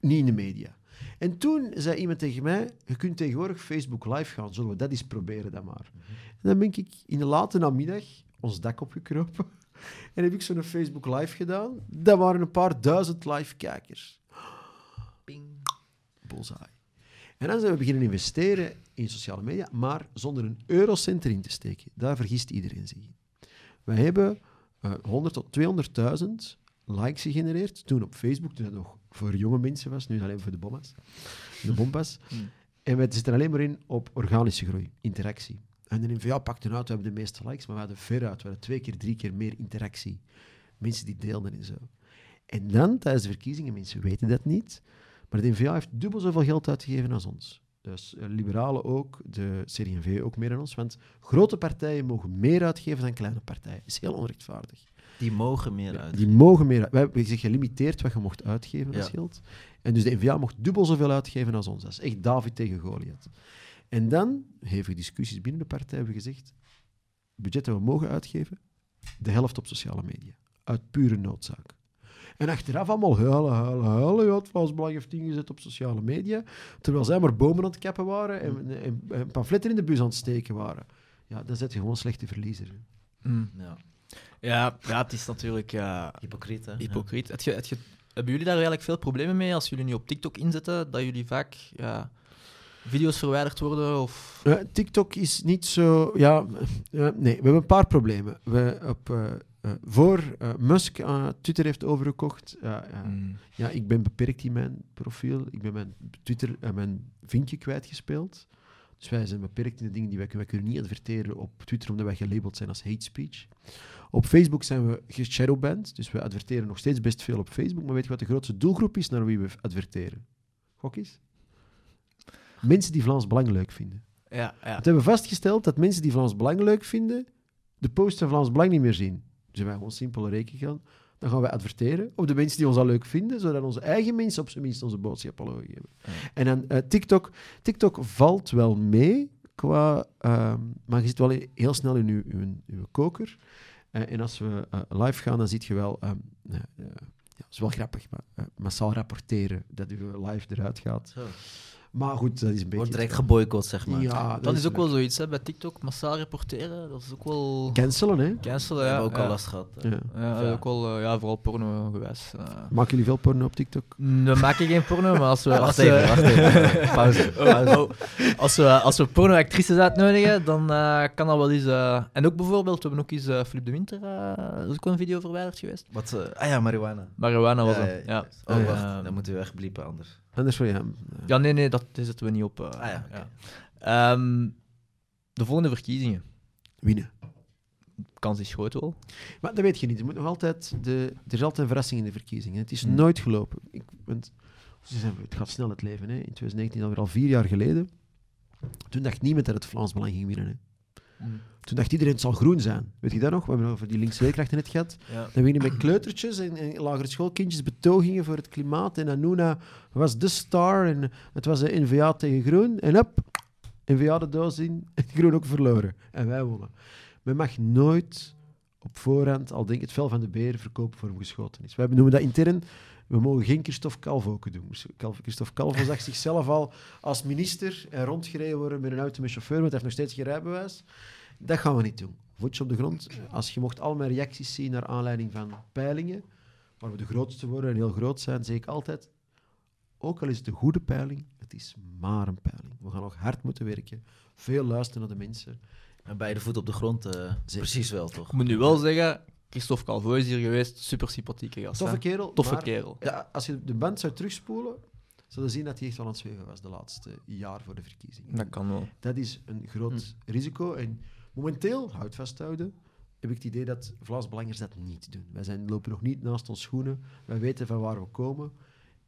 niet in de media. En toen zei iemand tegen mij, je kunt tegenwoordig Facebook live gaan, zullen we dat eens proberen dan maar. En dan ben ik in de late namiddag ons dak opgekropen en heb ik zo'n Facebook live gedaan. Dat waren een paar duizend live kijkers. Ping. Bullseye. En dan zijn we beginnen investeren in sociale media, maar zonder een eurocent erin te steken. Daar vergist iedereen zich in. Wij hebben eh 100 tot 200.000 likes gegenereerd. Toen op Facebook, toen dat nog voor jonge mensen was, nu alleen voor de bommas. De bompas. Hmm. En we zitten alleen maar in op organische groei, interactie. En de NVA pakte uit, we hebben de meeste likes, maar we hadden veruit, we hadden twee keer, drie keer meer interactie. Mensen die deelden en zo. En dan, tijdens de verkiezingen, mensen weten dat niet, maar de NVA heeft dubbel zoveel geld uitgegeven als ons. Dus eh, liberalen ook, de CD&V ook meer dan ons. Want grote partijen mogen meer uitgeven dan kleine partijen. Dat is heel onrechtvaardig. Die mogen meer uit. Die mogen meer Wij hebben zich gelimiteerd wat je mocht uitgeven als Ja. geld. En dus de NVA mocht dubbel zoveel uitgeven als ons. Dat is echt David tegen Goliath. En dan, hevige discussies binnen de partij, hebben we gezegd, het budget dat we mogen uitgeven, de helft op sociale media. Uit pure noodzaak. En achteraf allemaal huilen, huilen, huilen. Ja, het Vlaams Belang heeft ingezet op sociale media. Terwijl zij maar bomen aan het kappen waren en, en, en pamfletten in de bus aan het steken waren. Ja, dan zet je gewoon slechte verliezer. Mm. Ja. Ja, ja, het is natuurlijk ja, Hypocriet, hè? hypocriet. Het ge- het ge- hebben jullie daar eigenlijk veel problemen mee als jullie nu op TikTok inzetten? Dat jullie vaak ja, video's verwijderd worden? Of... Eh, TikTok is niet zo. Ja, eh, nee, we hebben een paar problemen. We op, eh, eh, voor eh, Musk eh, Twitter heeft overgekocht. ja, ja, Mm. ja, ik ben beperkt in mijn profiel. Ik ben mijn Twitter en mijn vinkje kwijtgespeeld. Dus wij zijn beperkt in de dingen die wij kunnen. Wij kunnen niet adverteren op Twitter omdat wij gelabeld zijn als hate speech. Op Facebook zijn we geshadowband, dus we adverteren nog steeds best veel op Facebook. Maar weet je wat de grootste doelgroep is naar wie we adverteren? Gok eens. Mensen die Vlaams Belang leuk vinden. Ja, ja. We hebben vastgesteld dat mensen die Vlaams Belang leuk vinden, de post van Vlaams Belang niet meer zien. Dus wij gewoon simpele reken gaan. Dan gaan wij adverteren op de mensen die ons al leuk vinden, zodat onze eigen mensen op zijn minst onze boodschap al. Ja. En dan eh, TikTok. TikTok valt wel mee, qua, ehm, maar je zit wel heel snel in uw, uw, uw koker. Eh, en als we eh, live gaan, dan zie je wel... ehm, eh, eh, ja, dat is wel grappig, maar massaal rapporteren dat u live eruit gaat. Maar goed, dat is een beetje... Wordt direct geboycott, zeg maar. Ja, Dat is ook wel zoiets hè, bij TikTok. Massaal reporteren, dat is ook wel... Cancelen, hè? Cancelen, We ja. hebben ook ja. al last gehad. eh. Ja. Ja, dat ook wel, eh, ja, vooral porno gewijs. eh. Maken jullie veel porno op TikTok? We maken geen porno, maar als we... Wacht als even, we- wacht even. Pauze. Oh, oh. Als we, als we pornoactrices uitnodigen, dan eh, kan dat wel eens... eh, En ook bijvoorbeeld, we hebben ook eens eh Philippe de Winter, eh er is ook wel een video verwijderd geweest. Wat, eh, ah ja, marihuana. Marihuana was ja, het, ja. Oh, wacht. Dan moeten we echt bliepen anders. Anders voor ja. Ja, nee, nee, dat zetten we niet op. eh, Ah ja, oké. Ehm, de volgende verkiezingen. Winnen. Kans is groot wel. Maar dat weet je niet. Je moet nog altijd de, er is altijd een verrassing in de verkiezingen. Het is Hmm. nooit gelopen. Ik, want, het gaat snel het leven. Hè. In 2019, alweer al vier jaar geleden, toen dacht niemand dat het Vlaams Belang ging winnen. Hè. Toen dacht iedereen, het zal groen zijn. Weet je dat nog? We hebben over die linkse leerkrachten net gehad. Ja. Dan beginnen met kleutertjes en, en lagere schoolkindjes betogingen voor het klimaat. En Anuna was de star en het was de NVA tegen groen. En up, NVA de doos in en groen ook verloren. En wij wonnen. Men mag nooit op voorhand al denk het vel van de beer verkopen voor hem geschoten is. Wij noemen dat intern, we mogen geen Christophe Calvo doen. Christophe Calvo zag zichzelf al als minister en rondgereden worden met een auto met chauffeur, want hij heeft nog steeds geen rijbewijs. Dat gaan we niet doen. Voetje op de grond. Als je mocht al mijn reacties zien naar aanleiding van peilingen, waar we de grootste worden en heel groot zijn, zeg ik altijd, ook al is het een goede peiling, het is maar een peiling. We gaan nog hard moeten werken, veel luisteren naar de mensen. En beide voeten op de grond, eh, precies wel, toch? Ik moet nu wel zeggen, Christophe Calvo is hier geweest. Super sympathieke gast. Toffe hè. kerel. Toffe maar kerel. Ja, als je de band zou terugspoelen, zou je zien dat hij echt wel aan het zweven was de laatste jaar voor de verkiezingen. Dat kan wel. Dat is een groot risico. En momenteel, houd vasthouden, heb ik het idee dat Vlaams-Belangers dat niet doen. Wij zijn, lopen nog niet naast ons schoenen. Wij weten van waar we komen.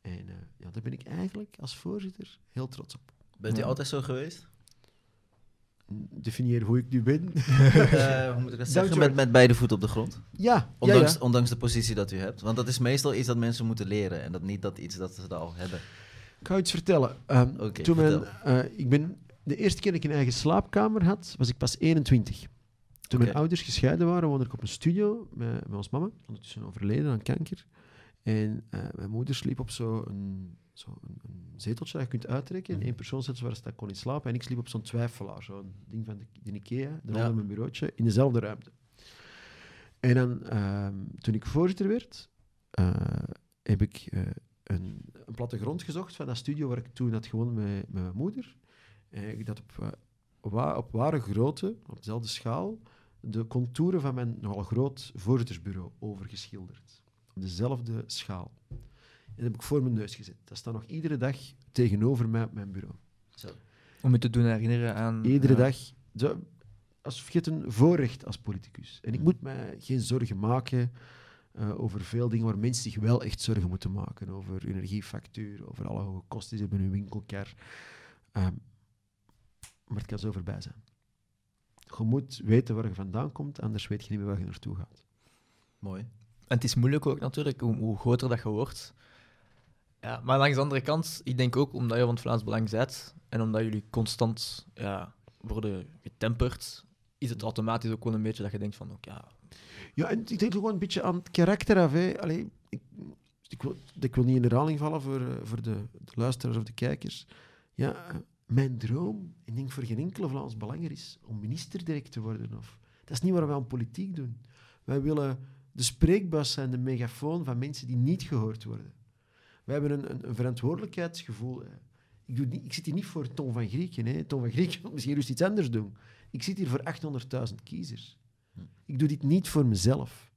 En eh, ja, daar ben ik eigenlijk als voorzitter heel trots op. Bent u Ja. altijd zo geweest? Definieer hoe ik nu ben. Eh, hoe moet ik dat zeggen? Met, met beide voeten op de grond? ja, Ondanks, ja. ondanks de positie dat u hebt. Want dat is meestal iets dat mensen moeten leren. En dat niet dat iets dat ze dat al hebben. Ik ga u iets vertellen. Ehm, Oké, toen vertel. eh, ik ben, de eerste keer dat ik een eigen slaapkamer had, was ik pas 21. Toen mijn ouders gescheiden waren, woonde ik op een studio met, met ons mama, ondertussen overleden aan kanker. En eh, mijn moeder sliep op zo'n zo een, een zeteltje dat je kunt uittrekken. Mhm. Eén persoonszetel waar ze kon in slapen. En ik sliep op zo'n twijfelaar, zo'n ding van de, de Ikea, Ja. mijn bureautje, in dezelfde ruimte. En dan, ehm, toen ik voorzitter werd, eh, heb ik eh, een, een plattegrond gezocht van dat studio waar ik toen had gewoond met, met mijn moeder. En ik dat op, eh, wa- op ware grootte, op dezelfde schaal, de contouren van mijn nogal groot voorzittersbureau overgeschilderd. Op dezelfde schaal. En dat heb ik voor mijn neus gezet. Dat staat nog iedere dag tegenover mij op mijn bureau. Zo. Om je te doen herinneren aan... Iedere dag. Zo, alsof je het een voorrecht als politicus. En ik moet mij geen zorgen maken eh, over veel dingen waar mensen zich wel echt zorgen moeten maken. Over energiefactuur, over alle hoge kosten die ze hebben in hun winkelkar. Ehm, maar het kan zo voorbij zijn. Je moet weten waar je vandaan komt, anders weet je niet meer waar je naartoe gaat. Mooi. En het is moeilijk ook natuurlijk, hoe, hoe groter dat je wordt. Ja, maar langs de andere kant, ik denk ook omdat je van het Vlaams Belang bent en omdat jullie constant ja, worden getemperd, is het automatisch ook wel een beetje dat je denkt van, oké, ja, Ja, en ik denk ook wel een beetje aan het karakter af. Hè. Allee, ik, ik, wil, ik wil niet in herhaling vallen voor, eh, voor de, de luisteraars of de kijkers. Ja, mijn droom, ik denk voor geen enkele Vlaams Belanger is om minister direct te worden. Of, dat is niet wat wij aan politiek doen. Wij willen de spreekbuis zijn, de megafoon van mensen die niet gehoord worden. Wij hebben een, een, verantwoordelijkheidsgevoel. Ik, doe niet, ik zit hier niet voor Tom van Grieken. Hè. Tom van Grieken wil misschien rust iets anders doen. Ik zit hier voor 800.000 kiezers. Ik doe dit niet voor mezelf.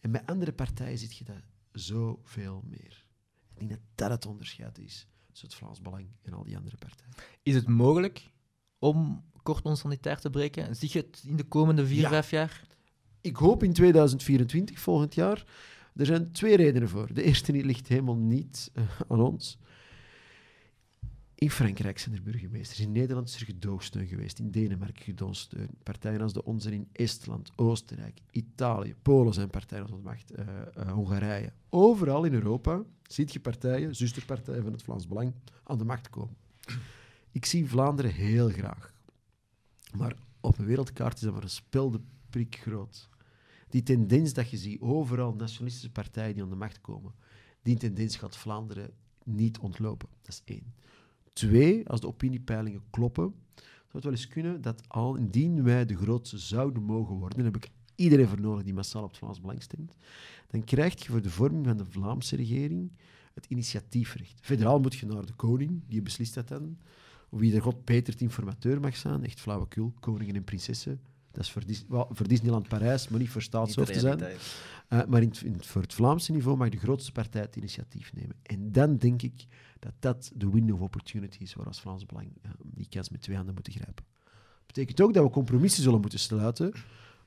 En bij andere partijen zit je dat zoveel meer. Ik denk dat dat het onderscheid is tussen het Vlaams Belang en al die andere partijen. is het mogelijk om kort ons sanitair te breken? Zie je het in de komende vier, Ja. vijf jaar? Ik hoop in 2024, volgend jaar. Er zijn twee redenen voor. De eerste die ligt helemaal niet eh, aan ons. In Frankrijk zijn er burgemeesters. In Nederland is er gedoogsteun geweest. In Denemarken gedoogsteun. Partijen als de onze in Estland, Oostenrijk, Italië, Polen zijn partijen als de macht. eh, eh, Hongarije. Overal in Europa ziet je partijen, zusterpartijen van het Vlaams Belang, aan de macht komen. Ik zie Vlaanderen heel graag. Maar op een wereldkaart is dat maar een speldeprik groot. Die tendens dat je ziet, overal nationalistische partijen die aan de macht komen, die tendens gaat Vlaanderen niet ontlopen. Dat is één. Twee, als de opiniepeilingen kloppen, zou het wel eens kunnen dat al indien wij de grootste zouden mogen worden, heb ik iedereen voor nodig die massaal op het Vlaams Belang stemt, dan krijg je voor de vorming van de Vlaamse regering het initiatiefrecht. Federaal moet je naar de koning, die beslist dat dan. Wie er God Peter het informateur mag zijn, echt flauwekul, koningen en prinsessen. Dat is voor, Dis- voor Disneyland Parijs, maar niet voor staatshoofd te zijn. Uh, maar in voor het Vlaamse niveau mag de grootste partij het initiatief nemen. En dan denk ik dat dat de window of opportunity is waar als Vlaams Belang uh, die kans met twee handen moeten grijpen. Dat betekent ook dat we compromissen zullen moeten sluiten.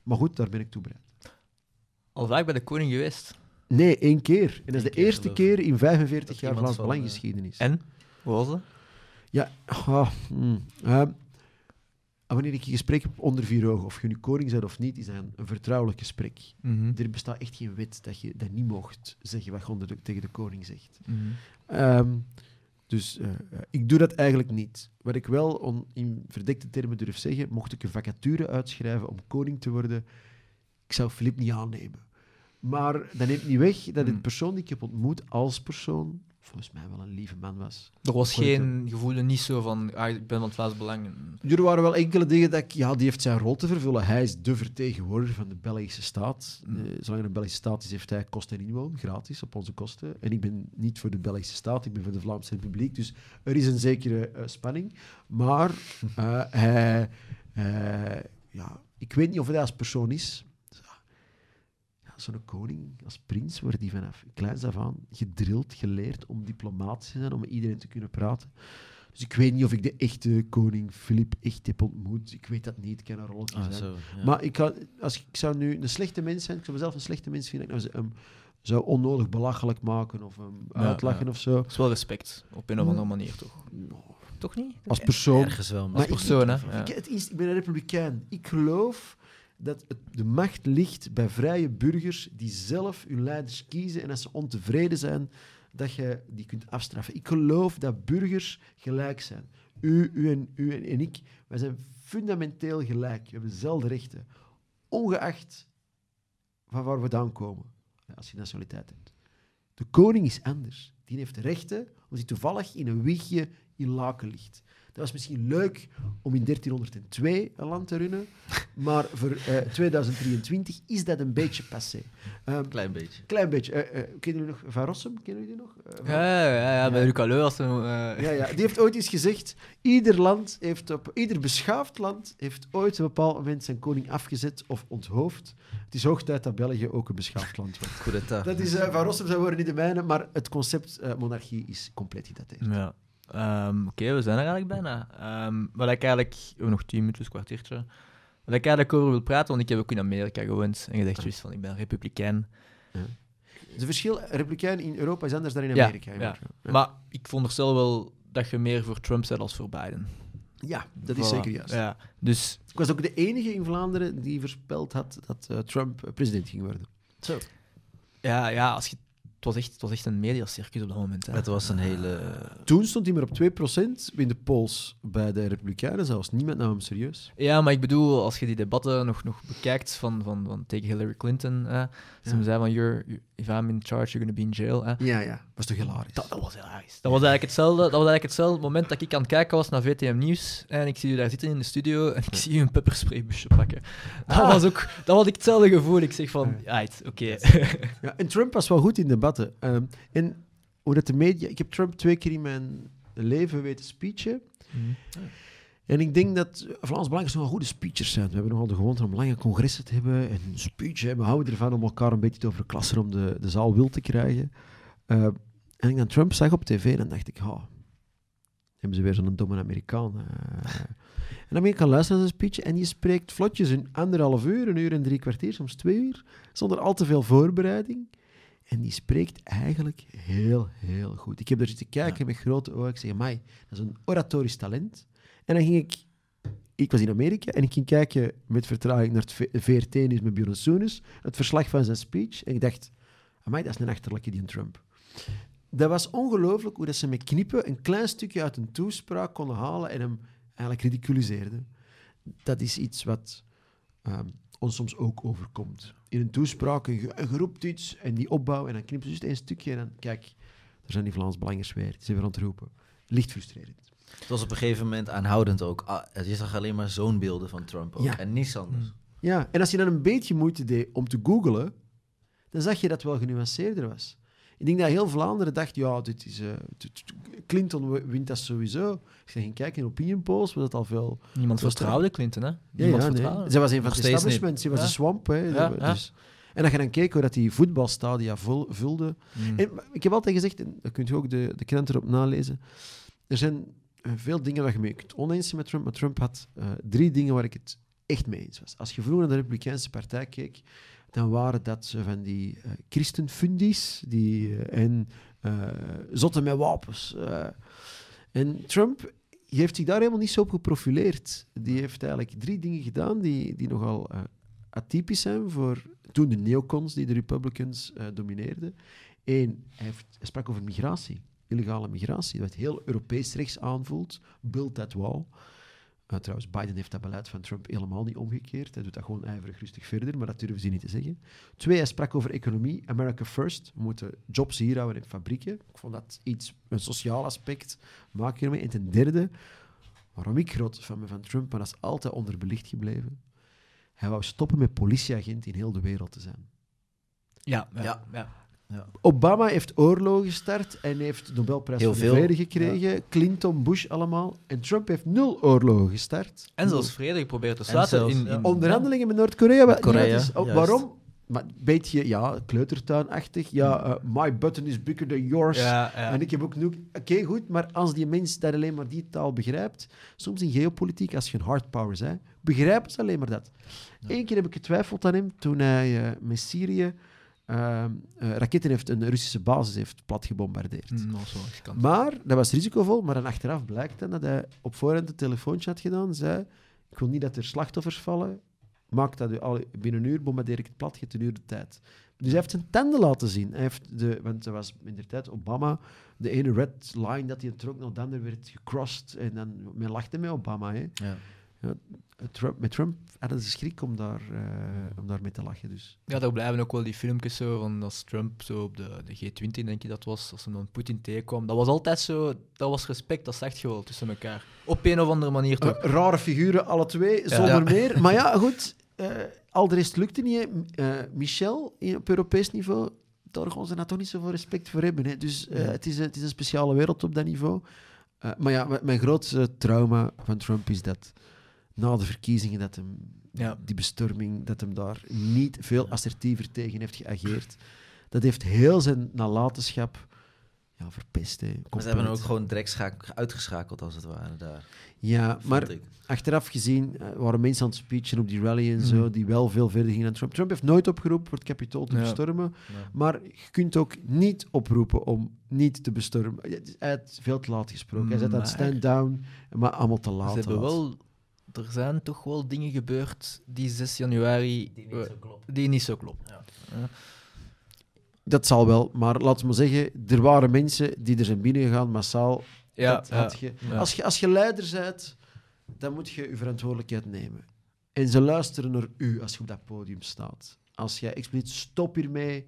Maar goed, daar ben ik toe bereid. Al vaak bij de koning geweest. Nee, één keer. En dat is de keer, eerste keer in 45 Dat jaar Vlaams van, Belang eh. En? Hoe was dat? Ja, hmm, uh, En wanneer ik een gesprek heb onder vier ogen, of je nu koning bent of niet, is dat een, een vertrouwelijk gesprek. Mhm. Er bestaat echt geen wet dat je dat niet mocht zeggen wat je onder de- tegen de koning zegt. Ehm, dus eh, eh, ik doe dat eigenlijk niet. Wat ik wel on- in verdekte termen durf zeggen, mocht ik een vacature uitschrijven om koning te worden, ik zou Filip niet aannemen. Maar dat neemt niet weg dat Hmm. de persoon die ik heb ontmoet als persoon, volgens mij wel een lieve man was. Er was geen gevoel, niet zo van, ah, ik ben van het Vlaams Belang. Er waren wel enkele dingen dat ik, ja, die heeft zijn rol te vervullen. Hij is de vertegenwoordiger van de Belgische staat. Mm. Eh, zolang er een Belgische staat is, heeft hij kost en inwoon, gratis, op onze kosten. En ik ben niet voor de Belgische staat, ik ben voor de Vlaamse Republiek. Dus er is een zekere eh, spanning. Maar eh, hij, eh, ja, ik weet niet of hij als persoon is. Zo'n koning, als prins, wordt die vanaf kleins af aan gedrild, geleerd om diplomatisch te zijn, om met iedereen te kunnen praten. Dus ik weet niet of ik de echte koning Filip echt heb ontmoet. Ik weet dat niet. Ik kan een rolletje Ah, zijn. zo, ja. Maar ik, als ik, ik zou nu een slechte mens zijn, ik zou mezelf een slechte mens vinden, ik nou hem zou onnodig belachelijk maken of hem Ja, uitlachen ja. of zo. Dat is wel respect, op een of andere manier toch? Toch niet? Als persoon. Ergens wel, maar Als persoon, hè? ik, het is, ik ben een republikein. Ik geloof dat de macht ligt bij vrije burgers die zelf hun leiders kiezen en als ze ontevreden zijn, dat je die kunt afstraffen. Ik geloof dat burgers gelijk zijn. U, u en, u en, ik, wij zijn fundamenteel gelijk. We hebben dezelfde rechten. Ongeacht van waar we vandaan komen, als je nationaliteit hebt. De koning is anders. Die heeft rechten omdat hij toevallig in een wiegje in Laken ligt. Dat was misschien leuk om in 1302 een land te runnen, maar voor eh, 2023 is dat een beetje passé. Ehm, een klein beetje. klein beetje. Eh, eh, kennen jullie nog Van Rossum? Kennen jullie die nog? Eh, Van- Ja, ja, ja, ja, bij Ja. Luc Aleu als een, eh, ja, ja, die heeft ooit eens gezegd: ieder land heeft op, ieder beschaafd land heeft ooit op een bepaald moment zijn koning afgezet of onthoofd. Het is hoog tijd dat België ook een beschaafd land wordt. Dat is eh, van Rossum zijn woorden niet de mijne, maar het concept eh, monarchie is compleet gedateerd. Ja. Ehm, Oké, we zijn er eigenlijk bijna. Ehm, wat ik eigenlijk... We hebben nog tien minuutjes, kwartiertje. Wat ik eigenlijk over wil praten, want ik heb ook in Amerika gewoond en gezegd juist van, ik ben republikein. Het verschil, republikein in Europa is anders dan in Ja, Amerika. ja. Ja. Maar ik veronderstel wel dat je meer voor Trump bent als voor Biden. Ja, dat is Voilà. zeker juist. Ja. Dus Ik was ook de enige in Vlaanderen die voorspeld had dat eh, Trump eh, president ging worden. Zo. ja, ja als je, was echt, het was echt een mediacircus op dat moment. Hè. Het was een hele... Toen stond hij maar op 2% in de polls bij de Republikeinen, zelfs niemand nam hem serieus. Ja, maar ik bedoel, als je die debatten nog, nog bekijkt van, van, van tegen Hillary Clinton, hè, ze Ja. zei van, you're, you- if I'm in charge, you're gonna be in jail. Hè. Ja, ja. Was toch hilarisch? Dat, dat was hilarisch. Dat was eigenlijk hetzelfde. Dat was eigenlijk hetzelfde moment dat ik aan het kijken was naar VTM Nieuws. En ik zie u daar zitten in de studio en ik zie u een pepperspraybusje pakken. Dat Ah. was ook dat was ik hetzelfde gevoel. Ik zeg van, ja, het- oké. Ja, en Trump was wel goed in Ehm, en hoe dat de media... Ik heb Trump twee keer in mijn leven weten speechen. En ik denk dat Vlaams Belang nogal goede speechers zijn. We hebben nogal de gewoonte om lange congressen te hebben en een speech. Hè. We houden ervan om elkaar een beetje te overklassen om de, de zaal wil te krijgen. Eh, en ik dan Trump zag op tv, dan dacht ik, ha, hebben ze weer zo'n domme Amerikaan. eh. en dan ben ik gaan luisteren naar zijn speech en die spreekt vlotjes een anderhalf uur, een uur en drie kwartier, soms twee uur, zonder al te veel voorbereiding. En die spreekt eigenlijk heel, heel goed. Ik heb er zitten kijken met grote ogen. Ik zeg, mai, dat is een oratorisch talent. En dan ging ik... Ik was in Amerika en ik ging kijken met vertraging naar het V- VRT Nieuws met Björn Soenes, het verslag van zijn speech. En ik dacht, amai, dat is een achterlijke die Trump. Dat was ongelooflijk hoe dat ze met knippen een klein stukje uit een toespraak konden halen en hem eigenlijk ridiculiseerden. Dat is iets wat ehm, ons soms ook overkomt. In een toespraak, een, ge- een geroept iets en die opbouw en dan knippen ze juist één stukje en dan, kijk, daar zijn die Vlaams Belangers weer. Die zijn weer aan het roepen. Licht frustrerend. Het was op een gegeven moment aanhoudend ook. Ah, je zag alleen maar zoonbeelden van Trump ook. Ja. En niets anders. Ja, en als je dan een beetje moeite deed om te googlen, dan zag je dat het wel genuanceerder was. Ik denk dat heel Vlaanderen dacht, ja, dit is, eh, Clinton wint dat sowieso. Je ging kijken in opinion polls, was dat al veel... Niemand vertrouwde Clinton, hè? Niemand ja, vertrouwde. nee. Zij was een van Nog het steeds establishment, ze was een swamp. Hè, Ja, ja. dus- En als je dan keek hoe dat die voetbalstadia vul, vulde... Mm. En, ik heb altijd gezegd, en dan kunt je ook de, de krant erop nalezen, er zijn eh, veel dingen waar je mee kunt oneens zijn met Trump, maar Trump had eh, drie dingen waar ik het echt mee eens was. Als je vroeger naar de Republikeinse partij keek, dan waren dat ze van die eh christenfundies die, eh, en eh, zotten met wapens. en Trump heeft zich daar helemaal niet zo op geprofileerd. Die heeft eigenlijk drie dingen gedaan die, die nogal atypisch zijn voor toen de neocons die de Republicans domineerden. Eén, hij, heeft, hij sprak over migratie, illegale migratie, wat heel Europees rechts aanvoelt. Build that wall. Uh, trouwens, Biden heeft dat beleid van Trump helemaal niet omgekeerd. Hij doet dat gewoon ijverig rustig verder, maar dat durven ze niet te zeggen. Twee, hij sprak over economie. America first. We moeten jobs hier houden in fabrieken. Ik vond dat iets, een sociaal aspect. Maak ermee. En ten derde, waarom ik groot fan ben van Trump, maar dat is altijd onderbelicht gebleven. Hij wou stoppen met politieagent in heel de wereld te zijn. Ja, ja. Ja. Ja. Obama heeft oorlogen gestart en heeft de Nobelprijs Heel voor de. Vrede gekregen. Clinton, Bush allemaal. En Trump heeft nul oorlogen gestart. En zelfs vrede geprobeerd te En sluiten. zelfs, in, Onderhandelingen met Noord-Korea. ja, waarom? Maar een beetje, ja, kleutertuinachtig. Ja, eh, my button is bigger than yours. Ja, ja. En ik heb ook nu... Oké, goed, maar als die mens dat alleen maar die taal begrijpt... Soms in geopolitiek, als je een hard power bent, begrijpen ze alleen maar dat. Eén keer heb ik getwijfeld aan hem, toen hij eh, met Syrië... eh, raketten heeft, een Russische basis heeft plat gebombardeerd. Mm. Maar dat was risicovol. Maar dan achteraf blijkt dan dat hij op voorhand een telefoontje had gedaan. Zei: Ik wil niet dat er slachtoffers vallen. Maak dat u al binnen een uur bombardeer ik het plat. Je hebt een uur de tijd. Dus hij heeft zijn tanden laten zien. Hij heeft de, want er was in de tijd Obama. De ene red line dat hij trok, de andere werd gecrossed. En dan men lachte met Obama. Hè. Ja. Trump, met Trump hadden ze schrik om daar, eh, om daar mee te lachen. Dus. Ja, daar blijven ook wel die filmpjes zo van als Trump zo op de, de G20, denk je dat was, als hij dan Poetin tegenkwam. Dat was altijd zo, dat was respect, dat zag je wel tussen elkaar. Op een of andere manier toch. Eh, rare figuren, alle twee, Ja. zonder Ja. meer. Maar ja, goed. eh al de rest lukte niet. eh, Michel, op Europees niveau, daar gaan ze nou toch niet zoveel respect voor hebben. Hè. Dus eh, Ja. het, is, een- het is een speciale wereld op dat niveau. Eh, maar ja, mijn grootste trauma van Trump is dat na de verkiezingen dat hem, Ja. die bestorming, dat hem daar niet veel assertiever tegen heeft geageerd. Dat heeft heel zijn nalatenschap ja, verpest. Hè. Maar ze hebben ook gewoon direct uitgeschakeld, als het ware, daar. Ja, maar ik. achteraf gezien eh, waren mensen aan het speechen op die rally en Mhm. zo, die wel veel verder gingen dan Trump. Trump heeft nooit opgeroepen voor het Capitool te Ja. bestormen, Ja. maar je kunt ook niet oproepen om niet te bestormen. Ja, het is- Hij heeft veel te laat gesproken. Hij zet aan het Maar- stand down, maar allemaal te laat. Ze hebben wel, er zijn toch wel dingen gebeurd die 6 januari Die eh, niet zo klopt. die niet zo kloppen. Ja. Ja. Dat zal wel, maar laten we maar zeggen, er waren mensen die er zijn binnengegaan, massaal. Ja, Dat ja, had je, ja. als, je, als je leider bent, dan moet je je verantwoordelijkheid nemen. En ze luisteren naar u als je op dat podium staat. Als jij expliciet stop hiermee,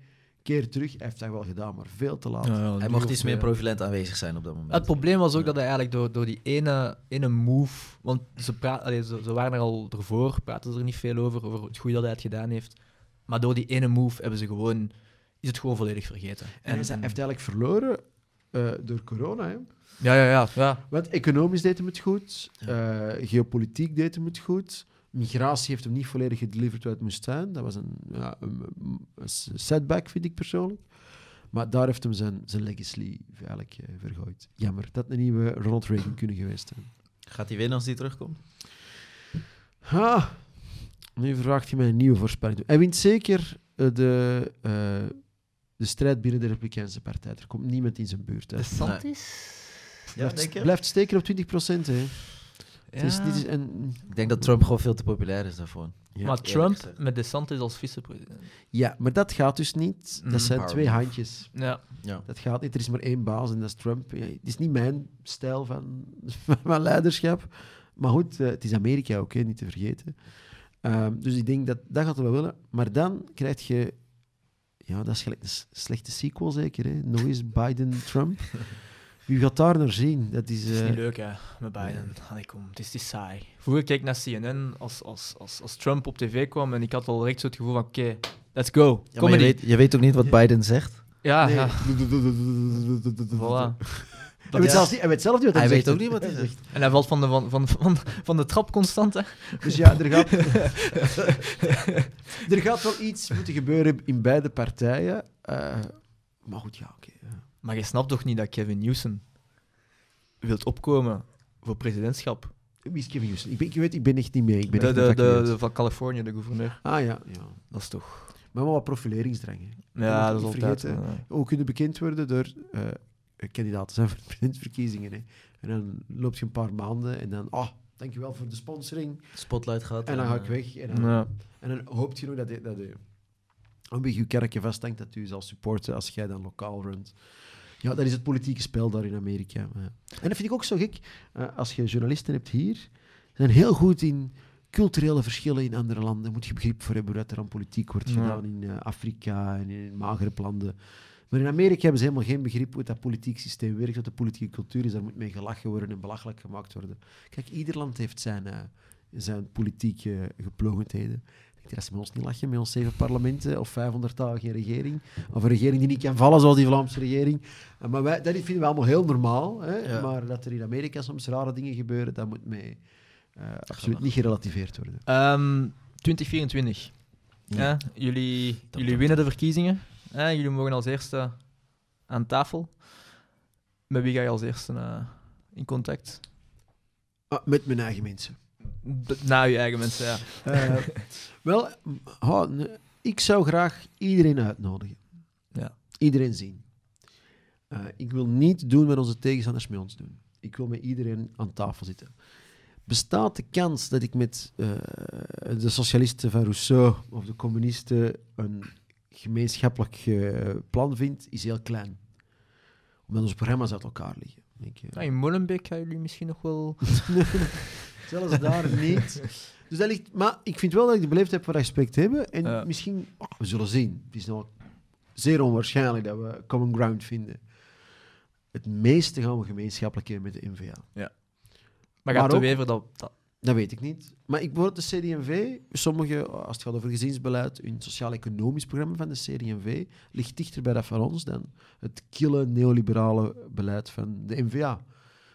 keer terug. Hij heeft dat wel gedaan, maar veel te laat. Ja, ja, Hij mocht iets meer profilent aanwezig zijn op dat moment. Het probleem was ook Ja. dat hij eigenlijk door, door die ene, ene move, want ze, praat, allee, ze, ze waren er al ervoor, praten ze er niet veel over, over het goede dat hij het gedaan heeft. Maar door die ene move hebben ze gewoon, is het gewoon volledig vergeten. En hij heeft eigenlijk verloren eh, door corona. Hè? ja, ja, ja, ja. Want economisch deed hem het goed, eh, geopolitiek deed hem het goed. Migratie heeft hem niet volledig gedeliverd wat het moest zijn. Dat was een, ja, een, een setback, vind ik persoonlijk. Maar daar heeft hem zijn, zijn legacy eigenlijk eh, vergooid. Jammer. Dat een nieuwe Ronald Reagan kunnen geweest zijn. Gaat hij winnen als hij terugkomt? Ha, nu vraagt hij mij een nieuwe voorspelling. Hij wint zeker eh, de, eh, de strijd binnen de Republikeinse partij. Er komt niemand in zijn buurt. Hè. De Santis? Ja? Blijft steken op 20 procent. Hè. Het is, Ja. dit is een, Ik denk dat Trump gewoon veel te populair is daarvoor. ja. maar Trump met DeSantis als vicepresident. ja, maar dat gaat dus niet. Dat Mm, zijn power twee move. handjes. Ja. Ja. Dat gaat niet. Er is maar één baas en dat is Trump. Ja, het is niet mijn stijl van, van leiderschap. Maar goed, eh, het is Amerika ook, hè, niet te vergeten. Ehm, dus ik denk dat dat gaat wel willen. Maar dan krijg je... Ja, dat is gelijk een slechte sequel zeker. Hè? Nog eens Biden-Trump. Wie gaat daar naar zien? Dat is... Het is eh, niet leuk, hè, met Biden. Allee, kom, het is, het is saai. Vroeger keek ik naar CNN als, als, als, als Trump op tv kwam en ik had al direct zo het gevoel van, oké, let's go. Ja, maar je, weet, je weet ook niet wat Biden zegt. Ja, nee. ja. Voilà. Voilà. Hij weet, Ja. zelfs niet, hij weet zelf niet wat hij, Hij zegt. weet ook niet wat hij zegt. En hij valt van de, van, van, van, van de trap constant, hè. Dus ja, er gaat, er gaat wel iets moeten gebeuren in beide partijen. Eh, maar goed, ja, oké. ja. Maar je snapt toch niet dat Kevin Newsom wilt opkomen voor presidentschap? Wie is Kevin Houston? Ik, ben, ik weet, ik ben echt niet mee. Ik ben De, de, van Californië, de gouverneur. Ah ja, ja. Dat is toch... Maar wel wat profileringsdrang. Hè. Ja, dat is altijd... vergeten. eh, Hoe kunnen bekend worden door eh, kandidaten zijn voor de presidentsverkiezingen. Hè. En dan loop je een paar maanden en dan, ah, dankjewel voor de sponsoring. Spotlight gehad. En dan ga ik eh, weg. En dan, Ja. en dan hoopt je nog dat je, dat je een beetje je kerkje vasthangt, dat u zal supporten als jij dan lokaal runt. Ja, dat is het politieke spel daar in Amerika. En dat vind ik ook zo gek. eh, als je journalisten hebt hier, zijn heel goed in culturele verschillen in andere landen. Moet je begrip voor hebben dat er aan politiek wordt gedaan in eh, Afrika en in magere landen. Maar in Amerika hebben ze helemaal geen begrip hoe dat politiek systeem werkt, wat de politieke cultuur is. Daar moet mee gelachen worden en belachelijk gemaakt worden. Kijk, ieder land heeft zijn, eh, zijn politieke geplogenheden. Als ze ons niet lachen, met ons zeven parlementen of 500 dagen geen regering, of een regering die niet kan vallen zoals die Vlaamse regering. Eh, Maar wij, dat vinden we allemaal heel normaal. Hè? Ja. Maar dat er in Amerika soms rare dingen gebeuren, dat moet mee eh, absoluut niet gerelativeerd worden. Ehm, 2024. Ja. Ja, jullie, jullie winnen de verkiezingen. Ja, jullie mogen als eerste aan tafel. Met wie ga je als eerste eh, in contact? Ah, met mijn eigen mensen. Na je eigen mensen, ja. Eh, wel, ik zou graag iedereen uitnodigen. Ja. Iedereen zien. Eh, ik wil niet doen wat onze tegenstanders met ons doen. Ik wil met iedereen aan tafel zitten. Bestaat de kans dat ik met eh, de socialisten van Rousseau of de communisten een gemeenschappelijk plan vind, is heel klein. Omdat onze programma's uit elkaar liggen. Eh, Nou, in Molenbeek gaan jullie misschien nog wel... Zelfs daar niet. Dus dat ligt, maar ik vind wel dat ik de beleefdheid voor respect hebben. En Ja. misschien, oh, we zullen zien. Het is nog zeer onwaarschijnlijk dat we common ground vinden. Het meeste gaan we gemeenschappelijk hebben met de NVA. Maar Maar gaat de Wever dat... dat Dat weet ik niet. Maar ik bijvoorbeeld de CD&V, sommige, als het gaat over gezinsbeleid, hun sociaal-economisch programma van de CD&V ligt dichter bij dat van ons dan het kille neoliberale beleid van de NVA.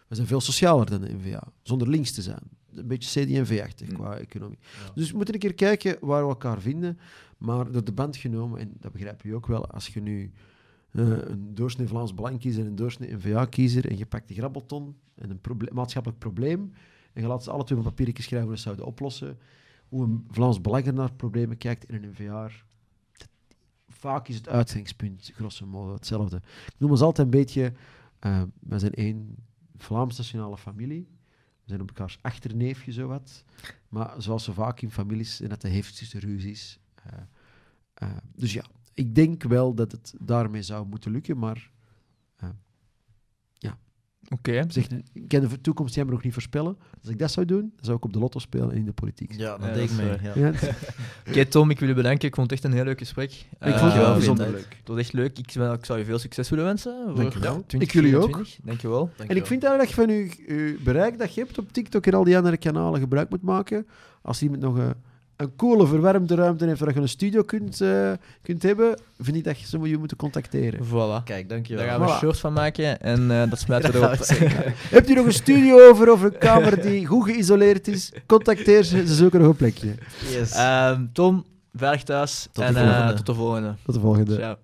We zijn veel socialer dan de NVA, zonder links te zijn. Een beetje CD&V-achtig Mm. qua economie. Ja. Dus we moeten een keer kijken waar we elkaar vinden. Maar door de band genomen, en dat begrijp je ook wel, als je nu eh, een doorsnee Vlaams Belang kiezer en een doorsnee NVA-kiezer en je pakt de grabbelton en een proble- maatschappelijk probleem en je laat ze alle twee op een papiertje schrijven hoe ze zouden oplossen, hoe een Vlaams Belang er naar problemen kijkt in een NVA. dat- Vaak is het uitgangspunt, grosso modo, hetzelfde. Ik noem ons altijd een beetje, we zijn één Vlaams nationale familie. We zijn op elkaars achterneefje, zowat. Maar zoals zo vaak in families, en dat de heftigste ruzies. eh eh, dus ja, ik denk wel dat het daarmee zou moeten lukken, maar Oké. zeg, ik kan de toekomst jammer nog niet voorspellen. Als ik dat zou doen, dan zou ik op de lotto spelen en in de politiek. Ja, dat Ja, deed ik mee. Ja. Ja, Oké, Tom, ik wil je bedanken. Ik vond het echt een heel leuk gesprek. ik Eh, vond het wel bijzonder leuk. Het was echt leuk. Ik, wel- ik zou je veel succes willen wensen. Dankjewel. ja, Ik jullie ook. 2024. Dankjewel. En ik vind eigenlijk dat je van je, je bereik dat je hebt op TikTok en al die andere kanalen gebruik moet maken. Als iemand nog een, een coole, verwarmde ruimte heeft waar je een studio kunt, eh, kunt hebben, vind ik dat je ze je moeten contacteren. Voilà. Kijk, Daar dankjewel. gaan we Voilà. shorts van maken en eh, dat smijten we erop. zeker. Hebt u nog een studio over of een kamer die goed geïsoleerd is? Contacteer ze, ze zoeken nog een plekje. Yes. Ehm, Tom, veilig thuis Tot de en eh, volgende. tot de volgende. Tot de volgende. Ciao.